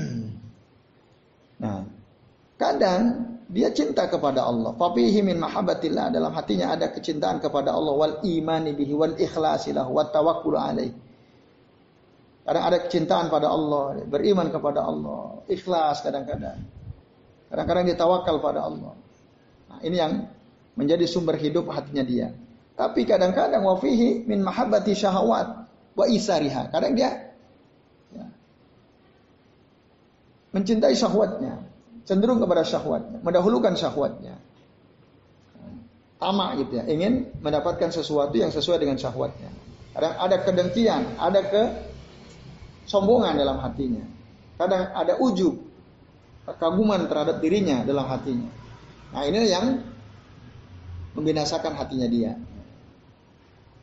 nah, kadang dia cinta kepada Allah. Fafihi min mahabbatillah dalam hatinya ada kecintaan kepada Allah wal imani bihi wal ikhlasilah wat tawakkul alaihi Kadang ada kecintaan pada Allah, beriman kepada Allah, ikhlas kadang-kadang. Kadang-kadang dia tawakal pada Allah. Nah, ini yang menjadi sumber hidup hatinya dia. Tapi kadang-kadang wafihi min mahabbati syahwat wa isariha. Kadang dia ya, mencintai syahwatnya, cenderung kepada syahwatnya, mendahulukan syahwatnya. Tamak gitu ya, ingin mendapatkan sesuatu yang sesuai dengan syahwatnya. Ada kedengkian, ada kesombongan dalam hatinya. Kadang ada ujub, kekaguman terhadap dirinya dalam hatinya. Nah ini yang membinasakan hatinya dia.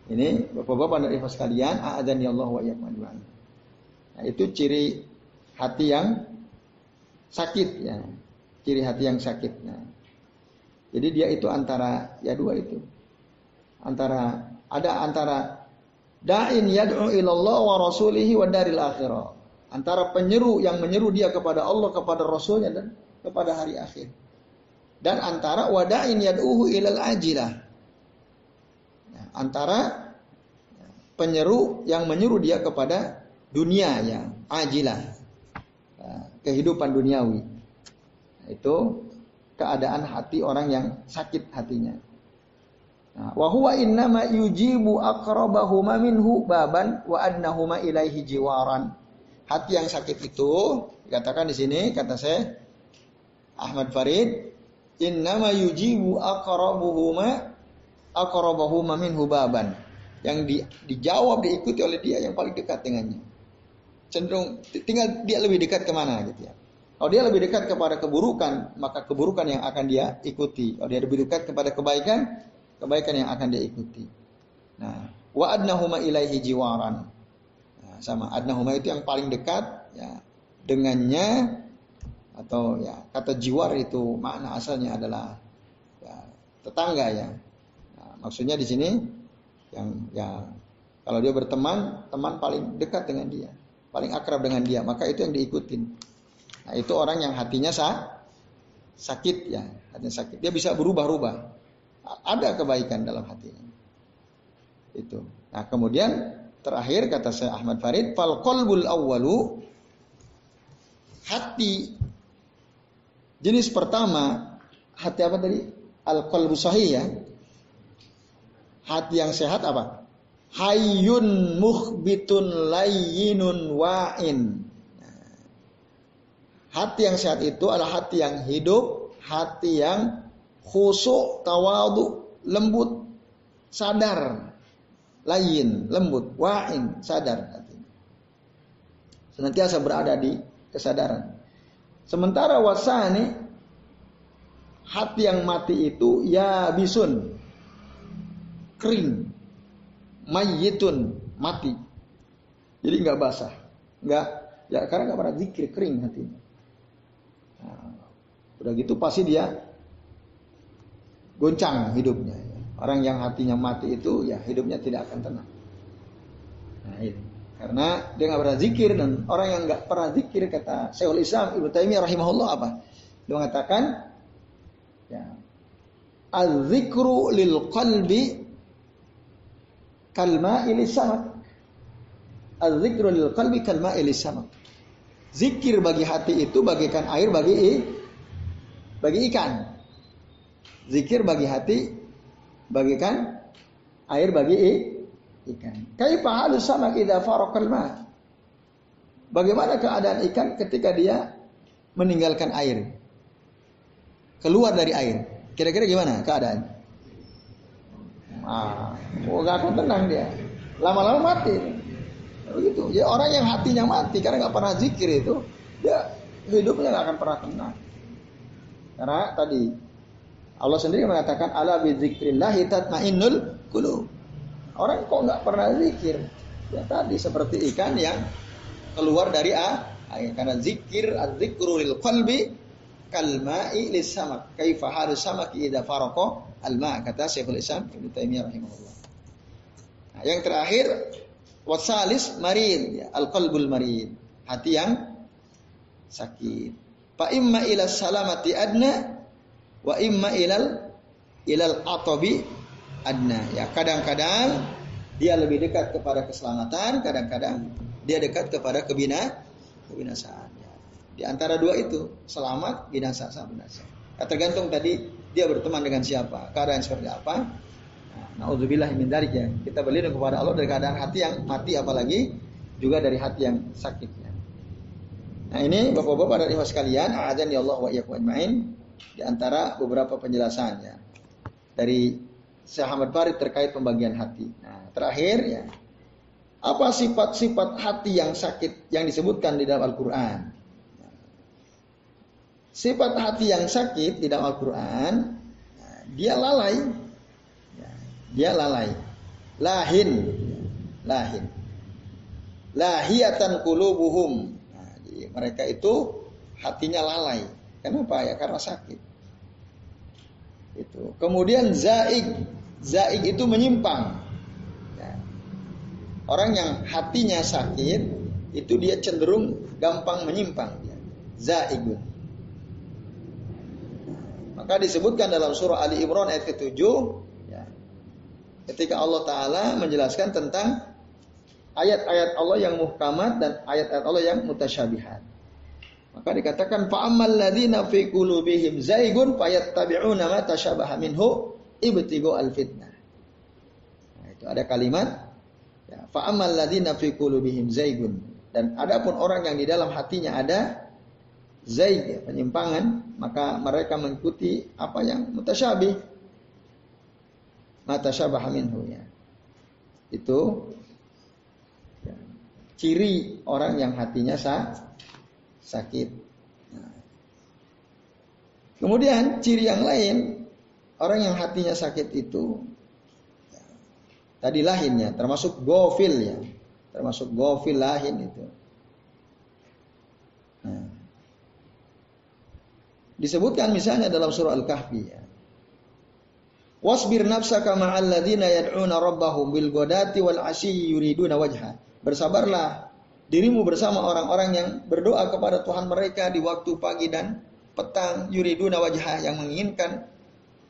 Ini bapak-bapak dan ibu sekalian, a'adhan ya Allah wa Nah itu ciri hati yang sakit ya. Ciri hati yang sakit. Nah, jadi dia itu antara ya dua itu. Antara ada antara da'in yad'u ilallah wa rasulihi wa daril akhirah. Antara penyeru yang menyeru dia kepada Allah, kepada Rasulnya dan kepada hari akhir dan antara wadain yad'uhu ilal ajilah. Ya, antara penyeru yang menyuruh dia kepada dunia yang ajilah. Ya, kehidupan duniawi. Itu keadaan hati orang yang sakit hatinya. Nah, wa huwa innama yujibu aqrabahuma minhu baban wa annahuma ilaihi jiwaran. Hati yang sakit itu dikatakan di sini kata saya Ahmad Farid innama yujibu aqrabuhuma aqrabuhuma minhu baban. Yang di, dijawab diikuti oleh dia yang paling dekat dengannya. Cenderung tinggal dia lebih dekat ke mana gitu ya. Kalau dia lebih dekat kepada keburukan, maka keburukan yang akan dia ikuti. Kalau dia lebih dekat kepada kebaikan, kebaikan yang akan dia ikuti. Nah, wa adnahuma ilaihi jiwaran. Nah, sama adnahuma itu yang paling dekat ya dengannya atau ya kata jiwar itu makna asalnya adalah ya, tetangga ya. Nah, maksudnya di sini yang ya kalau dia berteman, teman paling dekat dengan dia, paling akrab dengan dia, maka itu yang diikutin. Nah, itu orang yang hatinya sah, sakit ya, hatinya sakit. Dia bisa berubah-ubah. Ada kebaikan dalam hatinya. Itu. Nah, kemudian terakhir kata saya Ahmad Farid, fal qalbul awwalu hati Jenis pertama, hati apa tadi? Al-qalbu sahih ya. Hati yang sehat apa? Hayyun mukhbitun layyinun wa'in. Hati yang sehat itu adalah hati yang hidup, hati yang khusuk, tawadu, lembut, sadar, layin, lembut, wa'in, sadar. Senantiasa berada di kesadaran. Sementara wasani hati yang mati itu ya bisun kering mayitun mati jadi nggak basah nggak ya karena nggak pernah zikir kering hatinya nah, udah gitu pasti dia goncang hidupnya orang yang hatinya mati itu ya hidupnya tidak akan tenang nah ini karena dia nggak pernah zikir dan orang yang nggak pernah zikir kata Syekhul Islam Ibnu Taimiyah rahimahullah apa? Dia mengatakan ya al-zikru lil qalbi kalma ini samak. Al-zikru lil qalbi kalma ini samak. Zikir bagi hati itu bagikan air bagi bagi ikan. Zikir bagi hati bagikan air bagi ikan. Kaifa halus sama idza faraqal ma? Bagaimana keadaan ikan ketika dia meninggalkan air? Keluar dari air. Kira-kira gimana keadaan? Ah, oh gak akan tenang dia. Lama-lama mati. Begitu. Ya orang yang hatinya mati karena nggak pernah zikir itu, dia hidupnya nggak akan pernah tenang. Karena tadi Allah sendiri mengatakan ala bi dzikrillah tatmainnul qulub. Orang kok nggak pernah zikir? Ya tadi seperti ikan yang keluar dari air. Karena zikir, adzikru lil qalbi kalma'i lis samak. Kaifa harus samak idza faraqo alma kata Syekhul Islam Ibnu Taimiyah rahimahullah. Nah, yang terakhir wasalis marid ya, al qalbul marid. Hati yang sakit. Fa imma ila salamati adna wa imma ilal ilal atabi adna. Ya, kadang-kadang dia lebih dekat kepada keselamatan, kadang-kadang dia dekat kepada kebina kebinasaan. Ya. Di antara dua itu selamat, binasa, sama binasa. Nah, tergantung tadi dia berteman dengan siapa, keadaan seperti apa. Nah, Nauzubillah min dalik ya. Kita berlindung kepada Allah dari keadaan hati yang mati apalagi juga dari hati yang sakit ya. Nah, ini Bapak-bapak dan Ibu sekalian, azan ya Allah wa iyyakum ajmain di antara beberapa penjelasan ya. Dari Syekh Ahmad Farid terkait pembagian hati. Nah, terakhir ya. Apa sifat-sifat hati yang sakit yang disebutkan di dalam Al-Qur'an? Sifat hati yang sakit di dalam Al-Quran, dia lalai. Dia lalai. Lahin. Lahin. Lahiyatan kulubuhum. Nah, mereka itu hatinya lalai. Kenapa ya? Karena sakit. Itu. Kemudian zaig. Zaig itu menyimpang. Ya. Orang yang hatinya sakit, itu dia cenderung gampang menyimpang. Ya. Zaigun. Maka disebutkan dalam surah Ali Imran ayat ke-7 ya, ketika Allah taala menjelaskan tentang ayat-ayat Allah yang muhkamat dan ayat-ayat Allah yang mutasyabihat. Maka dikatakan fa'ammal ladzina fi qulubihim zaigun fayattabi'una ma tasyabaha minhu ibtigu al-fitnah. Nah, itu ada kalimat ya, fa'ammal ladzina fi qulubihim zaigun. Dan adapun orang yang di dalam hatinya ada zaig ya, penyimpangan maka mereka mengikuti apa yang mutasyabih matasyabah minhu ya. Itu ya, ciri orang yang hatinya sa, sakit nah. kemudian ciri yang lain orang yang hatinya sakit itu ya, tadi lahinnya termasuk gofil ya termasuk gofil lahin itu nah, Disebutkan misalnya dalam surah Al-Kahfi ya. Wasbir nafsaka ma'al ladzina yad'una rabbahum bil ghadati wal asyi yuriduna wajha. Bersabarlah dirimu bersama orang-orang yang berdoa kepada Tuhan mereka di waktu pagi dan petang yuriduna wajha yang menginginkan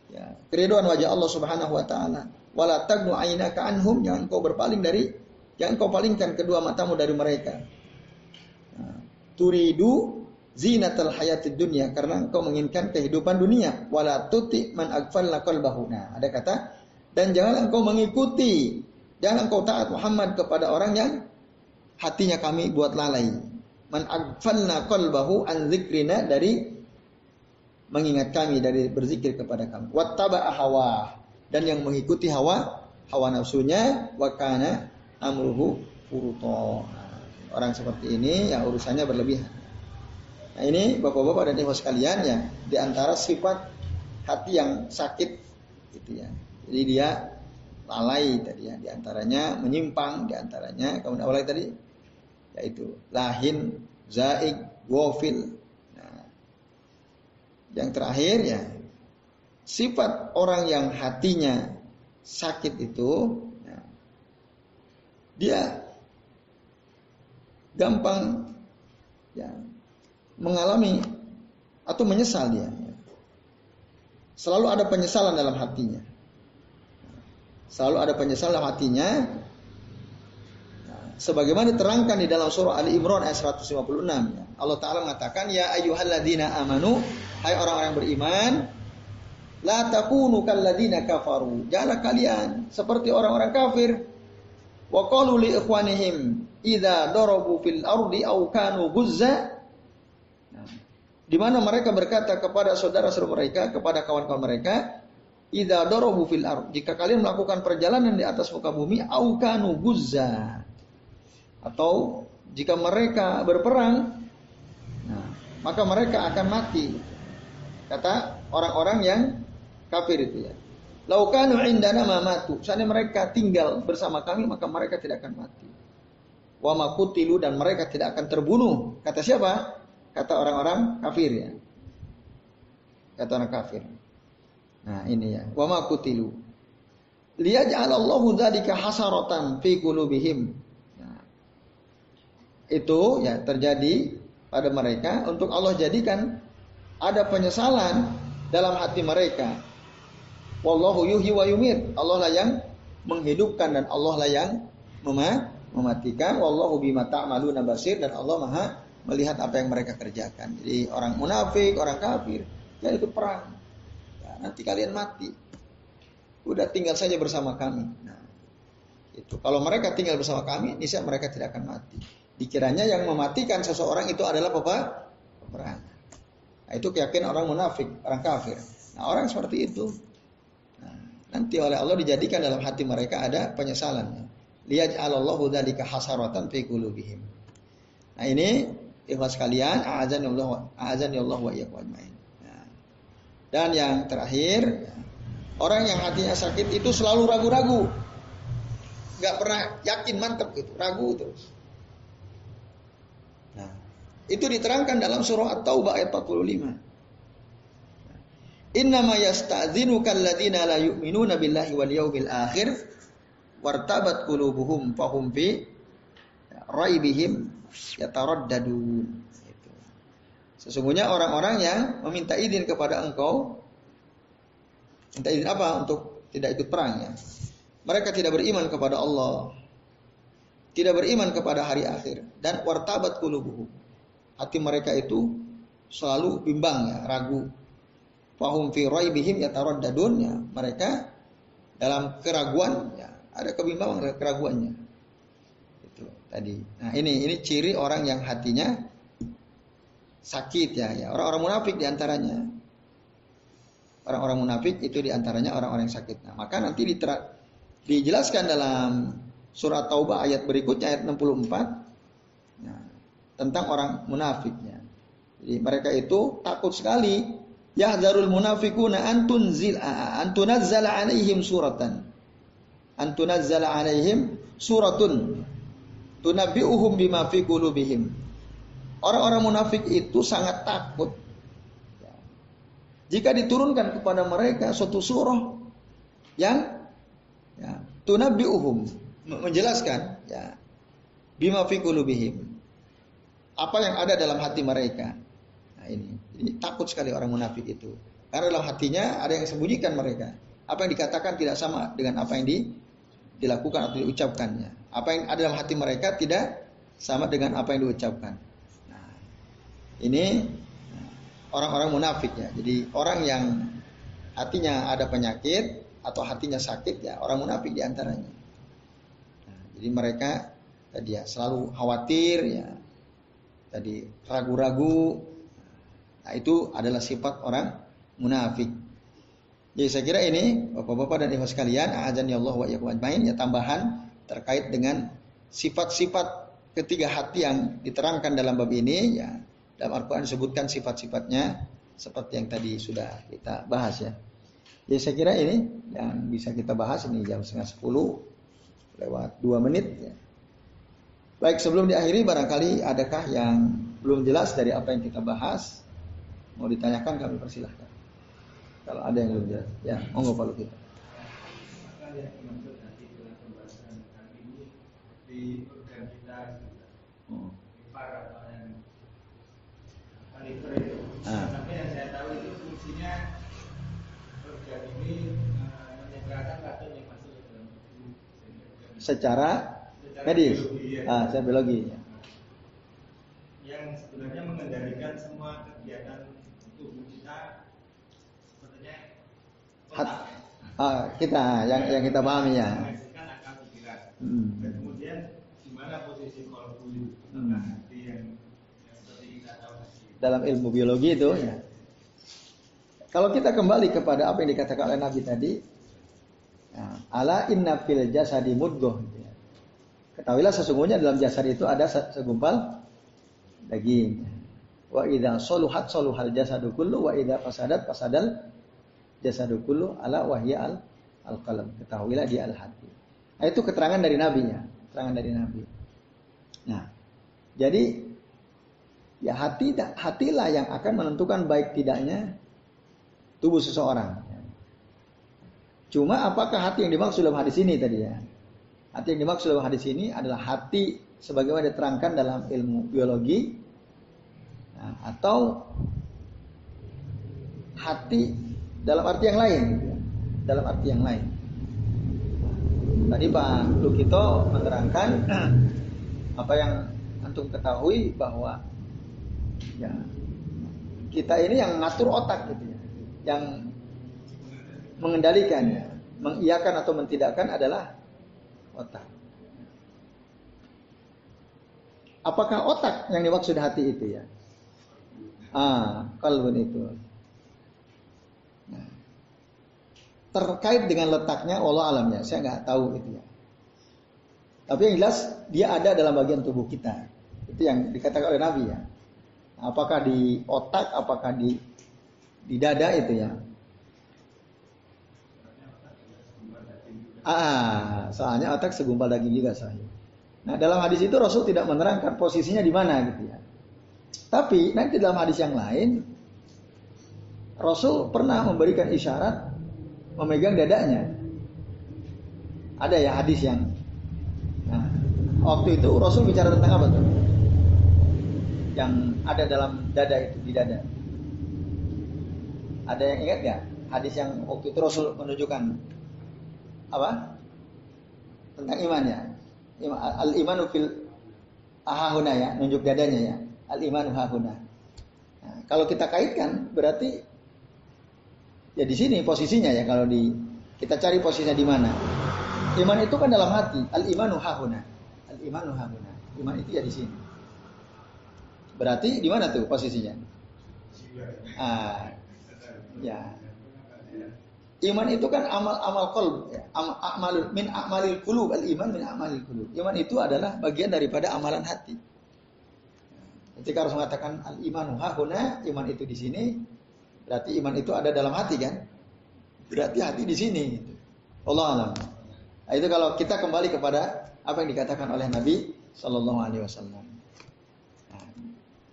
ya, keriduan wajah Allah Subhanahu wa taala. Wala tagnu ainaka anhum jangan kau berpaling dari jangan kau palingkan kedua matamu dari mereka. Nah, turidu zinatul hayatid dunia karena engkau menginginkan kehidupan dunia wala tuti man aghfalna qalbahu nah ada kata dan jangan engkau mengikuti jangan engkau taat Muhammad kepada orang yang hatinya kami buat lalai. Man aghfalna qalbahu an zikrina dari mengingat kami dari berzikir kepada kami. Wattaba hawa dan yang mengikuti hawa hawa nafsunya wa kana amruhu furuto orang seperti ini yang urusannya berlebihan. Nah ini bapak-bapak dan ibu sekalian ya, di antara sifat hati yang sakit gitu ya. Jadi dia lalai tadi ya, di antaranya menyimpang, di antaranya kemudian awalnya tadi yaitu lahin, zaig, wafil. Nah, yang terakhir ya, sifat orang yang hatinya sakit itu ya, dia gampang ya mengalami atau menyesal dia. Selalu ada penyesalan dalam hatinya. Selalu ada penyesalan dalam hatinya. Sebagaimana diterangkan di dalam surah Ali Imran ayat 156. Allah Ta'ala mengatakan, Ya ayyuhalladzina amanu, hai orang-orang beriman, La takunu kalladina kafaru. Janganlah kalian seperti orang-orang kafir. Wa qalu li ikhwanihim idza darabu fil ardi aw kanu guzza di mana mereka berkata kepada saudara-saudara mereka, kepada kawan-kawan mereka, "Idza darabu fil ard." Jika kalian melakukan perjalanan di atas muka bumi, au kanu guzza. Atau jika mereka berperang, nah, maka mereka akan mati. Kata orang-orang yang kafir itu ya. Laukanu indana mamatu. Seandainya mereka tinggal bersama kami, maka mereka tidak akan mati. Wa makutilu dan mereka tidak akan terbunuh. Kata siapa? kata orang-orang kafir ya. Kata orang kafir. Nah, ini ya. Wa ma kutilu. Liyaj'alallahu dzalika hasaratan fi qulubihim. Itu ya terjadi pada mereka untuk Allah jadikan ada penyesalan dalam hati mereka. Wallahu yuhyi wa yumit. Allah lah yang menghidupkan dan Allah lah yang mematikan. Wallahu bima ta'maluna basir dan Allah Maha melihat apa yang mereka kerjakan. Jadi orang munafik, orang kafir, ya itu perang. Ya, nanti kalian mati. Udah tinggal saja bersama kami. Nah, itu kalau mereka tinggal bersama kami, niscaya mereka tidak akan mati. Dikiranya yang mematikan seseorang itu adalah apa? Peperangan. Nah, itu keyakinan orang munafik, orang kafir. Nah, orang seperti itu nah, nanti oleh Allah dijadikan dalam hati mereka ada penyesalan. Lihat Allah dzalika hasaratan fi qulubihim. Nah, ini ikhlas kalian, azan Allah wa iyyakum nah. Dan yang terakhir, orang yang hatinya sakit itu selalu ragu-ragu. Gak pernah yakin mantap gitu, ragu terus. Itu diterangkan dalam surah At-Taubah ayat 45. Innama yasta'dzinuka alladziina la yu'minuna billahi wal yawmil akhir wartabat qulubuhum fahum fi raibihim yataraddadun. Sesungguhnya orang-orang yang meminta izin kepada engkau minta izin apa untuk tidak ikut perang ya. Mereka tidak beriman kepada Allah. Tidak beriman kepada hari akhir dan wartabat qulubuhum. Hati mereka itu selalu bimbang ya, ragu. Fahum fi raibihim yataraddadun ya. Mereka dalam keraguan ya, ada kebimbangan keraguannya tadi. Nah, ini ini ciri orang yang hatinya sakit ya, ya. Orang-orang munafik di antaranya. Orang-orang munafik itu di antaranya orang-orang yang sakit. Nah, maka nanti ditera, dijelaskan dalam surat Taubah ayat berikutnya ayat 64 nah, tentang orang munafiknya. Jadi mereka itu takut sekali yahzarul munafikuna antunzil antunazzala alaihim suratan antunazzala alaihim suratun tunabbi'uhum bima fi qulubihim. Orang-orang munafik itu sangat takut. Jika diturunkan kepada mereka suatu surah yang ya, tunabbi'uhum menjelaskan ya bima fi qulubihim. Apa yang ada dalam hati mereka. Nah ini, ini takut sekali orang munafik itu. Karena dalam hatinya ada yang disembunyikan mereka. Apa yang dikatakan tidak sama dengan apa yang di, dilakukan atau diucapkannya. Apa yang ada dalam hati mereka tidak sama dengan apa yang diucapkan. Nah, ini orang-orang munafik ya. Jadi orang yang hatinya ada penyakit atau hatinya sakit ya orang munafik di antaranya. Nah, jadi mereka tadi ya selalu khawatir ya. Tadi ragu-ragu. Nah, itu adalah sifat orang munafik. Jadi saya kira ini Bapak-bapak dan Ibu sekalian, azan ya Allah wa ya tambahan terkait dengan sifat-sifat ketiga hati yang diterangkan dalam bab ini ya dalam Al-Quran disebutkan sifat-sifatnya seperti yang tadi sudah kita bahas ya. Jadi saya kira ini yang bisa kita bahas ini jam setengah sepuluh lewat dua menit ya. Baik sebelum diakhiri barangkali adakah yang belum jelas dari apa yang kita bahas mau ditanyakan kami persilahkan. Kalau ada yang belum jelas ya monggo Pak kita. hmm. atau yang liver itu. Ah. Tapi yang saya tahu itu fungsinya organ ini menyediakan racun yang masuk ke dalam tubuh. Secara, secara medis, biologi, ya. ah, secara biologi. Ya. Yang sebenarnya mengendalikan semua kegiatan tubuh kita sepertinya Hat, ah, kita yang yang kita pahami ya. Hmm. Dan kemudian di mana posisi kolbu hmm. hati yang, yang seperti kita tahu dalam ilmu biologi itu ya. Kalau kita kembali kepada apa yang dikatakan oleh Nabi tadi, ya, ala inna fil jasadi mudgoh. Ketahuilah sesungguhnya dalam jasad itu ada segumpal daging. Wa idza soluhat soluhal jasadu kullu wa idza fasadat fasadal jasadu kullu ala wahya al al qalam. Ketahuilah di al hati. Nah, itu keterangan dari Nabi ya, keterangan dari Nabi. Nah, jadi ya hati hatilah yang akan menentukan baik tidaknya tubuh seseorang. Cuma apakah hati yang dimaksud dalam hadis ini tadi ya? Hati yang dimaksud dalam hadis ini adalah hati sebagaimana diterangkan dalam ilmu biologi nah, atau hati dalam arti yang lain, dalam arti yang lain. Tadi Pak Lukito menerangkan apa yang antum ketahui bahwa Ya. Kita ini yang ngatur otak gitu ya. Yang mengendalikan. Mengiyakan atau mentidakkan adalah otak. Apakah otak yang dimaksud hati itu ya? Ah, kalbun itu. Nah, terkait dengan letaknya Allah alamnya, saya nggak tahu itu ya. Tapi yang jelas dia ada dalam bagian tubuh kita. Itu yang dikatakan oleh Nabi ya. Apakah di otak, apakah di di dada itu ya. Ah, soalnya otak segumpal daging juga saya. Nah, dalam hadis itu Rasul tidak menerangkan posisinya di mana gitu ya. Tapi nanti dalam hadis yang lain Rasul pernah memberikan isyarat memegang dadanya. Ada ya hadis yang nah, waktu itu Rasul bicara tentang apa tuh? Yang ada dalam dada itu di dada. Ada yang ingat gak? Hadis yang waktu itu Rasul menunjukkan apa? Tentang iman ya. Al imanu fil ahahuna ya, nunjuk dadanya ya. Al imanu hahuna. Nah, kalau kita kaitkan berarti ya di sini posisinya ya kalau di kita cari posisinya di mana. Iman itu kan dalam hati. Al imanu hahuna. Al imanu hahuna. Iman itu ya di sini. Berarti di mana tuh posisinya? Ah, ya. Iman itu kan amal amal kolb, ya. amal min amalil kulub, al iman min amalil kulub. Iman itu adalah bagian daripada amalan hati. Ketika harus mengatakan al iman hahuna, iman itu di sini, berarti iman itu ada dalam hati kan? Berarti hati di sini. Allah alam. Nah, itu kalau kita kembali kepada apa yang dikatakan oleh Nabi Shallallahu Alaihi Wasallam. Nah,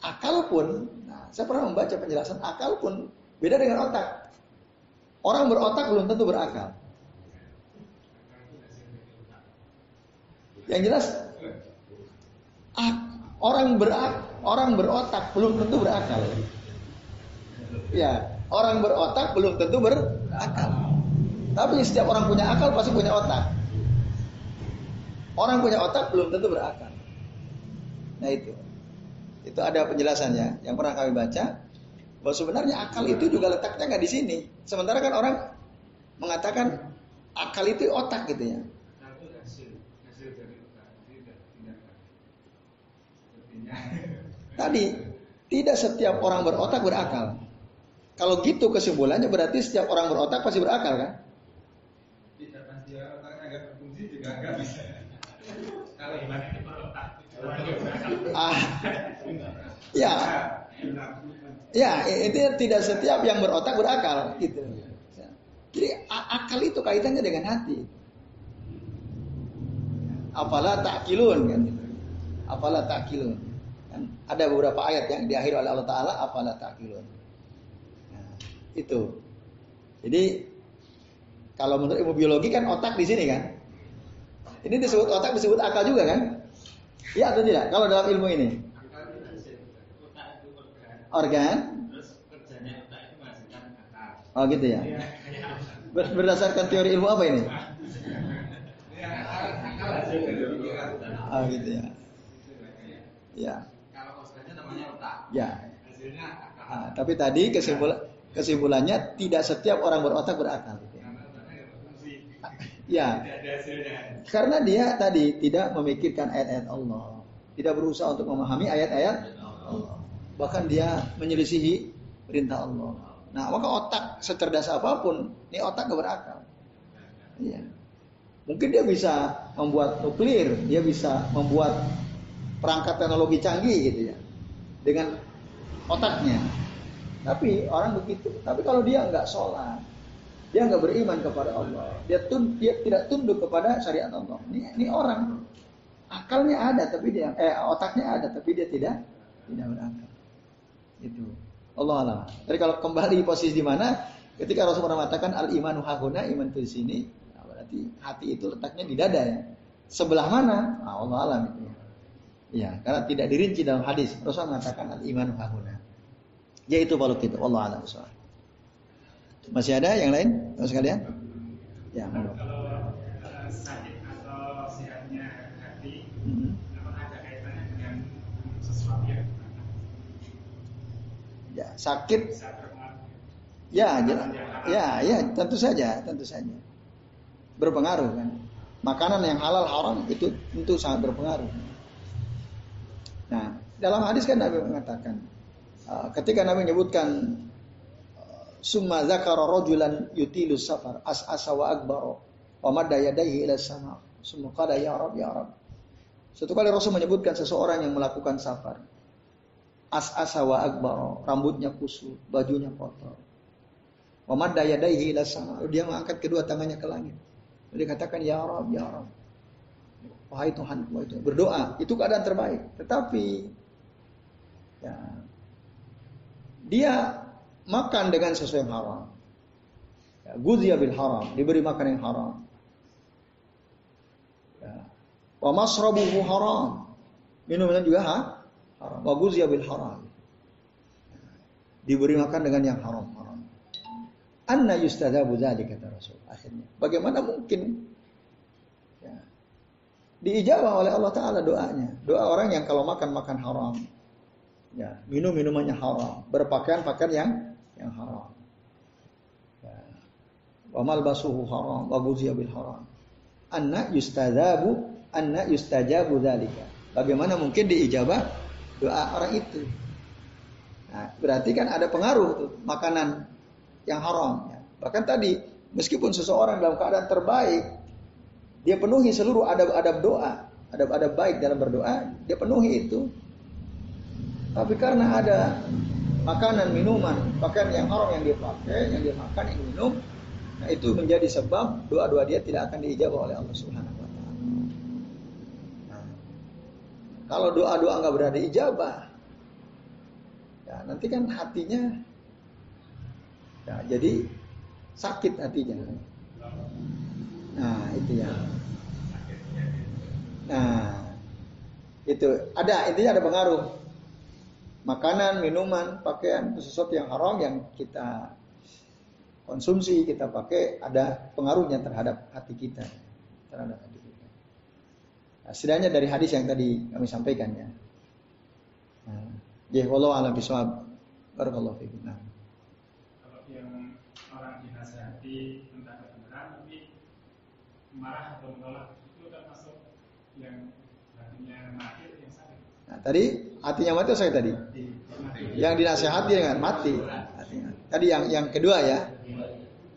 akal pun, nah, saya pernah membaca penjelasan akal pun beda dengan otak. Orang berotak belum tentu berakal. Yang jelas orang berak, orang berotak belum tentu berakal. Ya, orang berotak belum tentu berakal. Tapi setiap orang punya akal pasti punya otak. Orang punya otak belum tentu berakal. Nah itu. Itu ada penjelasannya yang pernah kami baca bahwa sebenarnya akal itu juga letaknya nggak di sini. Sementara kan orang mengatakan akal itu otak gitu ya. Tadi tidak setiap orang berotak berakal. Kalau gitu kesimpulannya berarti setiap orang berotak pasti berakal kan? Tidak pasti otaknya agak berfungsi juga nggak bisa. Kalau berotak. Ah, ya, Ya, itu tidak setiap yang berotak berakal gitu. Jadi akal itu kaitannya dengan hati. Apalah takilun kan. Apalah takilun. Kan ada beberapa ayat yang diakhiri oleh Allah Taala apalah takilun. Nah, itu. Jadi kalau menurut ilmu biologi kan otak di sini kan. Ini disebut otak disebut akal juga kan? Iya atau tidak? Kalau dalam ilmu ini organ. Oh gitu ya. Iya. Ber berdasarkan teori ilmu apa ini? Oh gitu ya. Ya. Kalau organnya namanya otak. Ya. Hasilnya akal. Nah, tapi tadi kesimpulan kesimpulannya tidak setiap orang berotak berakal. Ya. Karena dia tadi tidak memikirkan ayat-ayat Allah, tidak berusaha untuk memahami ayat-ayat Allah bahkan dia menyelisihi perintah Allah. Nah, maka otak secerdas apa pun, ini otak gak berakal. Iya. Mungkin dia bisa membuat nuklir, dia bisa membuat perangkat teknologi canggih gitu ya, dengan otaknya. Tapi orang begitu. Tapi kalau dia nggak sholat, dia nggak beriman kepada Allah, dia tun, dia tidak tunduk kepada syariat Allah. Ini, ini orang akalnya ada, tapi dia eh otaknya ada, tapi dia tidak tidak berakal. Itu. Allah alam. Jadi kalau kembali posisi di mana? Ketika Rasulullah mengatakan al imanu hahuna iman di sini, nah berarti hati itu letaknya di dada ya. Sebelah mana? Nah, Allah alam itu. Ya, karena tidak dirinci dalam hadis. Rasulullah mengatakan al imanu hahuna. Yaitu balut itu. Allah alam. Masih ada yang lain? Sekalian? Ya, Kalau uh, sakit atau sehatnya hati, mm -hmm. Sakit? Ya ya ya tentu saja tentu saja. Berpengaruh kan? Makanan yang halal haram itu tentu sangat berpengaruh. Nah dalam hadis kan Nabi mengatakan uh, ketika Nabi menyebutkan uh, summa zakara rajulan yutilu safar as asa wa akbaro wa madda yadayhi ila sama summa qala ya rab ya rab. Satu kali Rasul menyebutkan seseorang yang melakukan safar as asa wa akbaro rambutnya kusut bajunya kotor. Wa madda yadayhi ila sama. Dia mengangkat kedua tangannya ke langit. Dia katakan ya rab ya rab wahai Tuhan wahai Tuhan. Berdoa itu keadaan terbaik. Tetapi ya dia makan dengan sesuatu yang haram. Ya, guzia bil haram. Diberi makan yang haram. Ya. wa masrabuhu haram. Minumnya juga ha? Wa bil haram. Diberi makan dengan yang haram. Haram anna yustadabu dzalika kata Rasul akhirnya. Bagaimana mungkin? Ya, diijabah oleh Allah taala doanya. Doa orang yang kalau makan makan haram. Ya minum minumannya haram. Berpakaian pakaian yang yang haram. Ya. malbasuhu haram. Wa bil haram. Anna yustadabu anna yustajabu dzalika. Bagaimana mungkin diijabah doa orang itu nah, berarti kan ada pengaruh tuh makanan yang haram ya. bahkan tadi meskipun seseorang dalam keadaan terbaik dia penuhi seluruh adab-adab doa adab-adab baik dalam berdoa dia penuhi itu tapi karena ada makanan, minuman, pakaian yang haram yang dia pakai, yang dia makan, yang minum, nah itu menjadi sebab doa-doa dia tidak akan diijabah oleh Allah Subhanahu wa taala. Nah, kalau doa-doa nggak berada ijabah, ya nanti kan hatinya ya jadi sakit hatinya. Nah, itu ya. Nah, itu ada intinya ada pengaruh makanan, minuman, pakaian, sesuatu yang haram yang kita konsumsi, kita pakai ada pengaruhnya terhadap hati kita, terhadap. Nah, setidaknya dari hadis yang tadi kami sampaikan ya. Nah, ya wallahu a'lam bishawab. Barakallahu fiikum. Nah. Kalau yang orang dinasihati tentang kebenaran tapi marah atau menolak itu termasuk yang hatinya mati yang sakit. Nah, tadi hatinya mati saya tadi. Yang dinasehati dengan mati. Tadi yang yang kedua ya.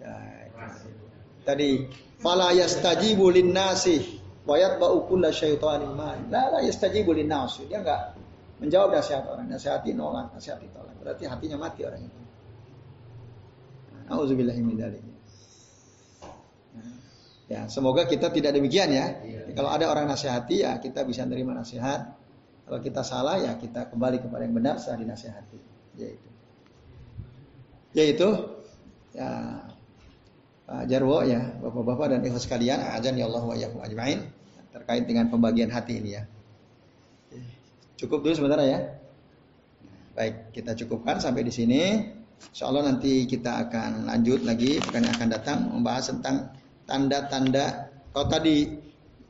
ya itu. tadi fala yastajibu linnasi wa yatba'u kulla syaitanin ma. La la yastajibu linnasi. Dia enggak menjawab nasihat orang. Nasihati nolak, nasihati tolak. Berarti hatinya mati orang itu. Nauzubillahi min dzalik. Ya, semoga kita tidak demikian ya. Kalau ada orang nasihati ya kita bisa menerima nasihat. Kalau kita salah ya kita kembali kepada yang benar setelah dinasehati. Yaitu. Yaitu ya Pak Jarwo ya, Bapak-bapak dan ibu sekalian, azan ya Allah wa iyyakum ajmain terkait dengan pembagian hati ini ya. Cukup dulu sebentar ya. Baik, kita cukupkan sampai di sini. Insya Allah nanti kita akan lanjut lagi pekan akan datang membahas tentang tanda-tanda. Kalau tadi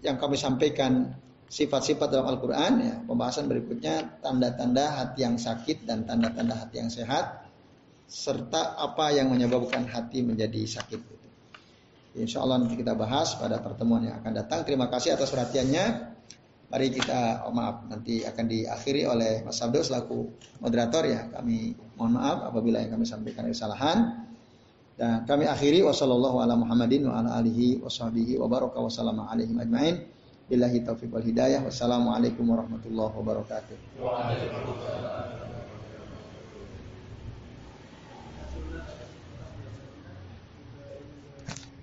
yang kami sampaikan sifat-sifat dalam Al-Quran ya pembahasan berikutnya tanda-tanda hati yang sakit dan tanda-tanda hati yang sehat serta apa yang menyebabkan hati menjadi sakit Insya Allah nanti kita bahas pada pertemuan yang akan datang. Terima kasih atas perhatiannya. Mari kita, oh maaf, nanti akan diakhiri oleh Mas Abdul selaku moderator ya. Kami mohon maaf apabila yang kami sampaikan kesalahan. Dan kami akhiri. Wassalamualaikum warahmatullahi wabarakatuh.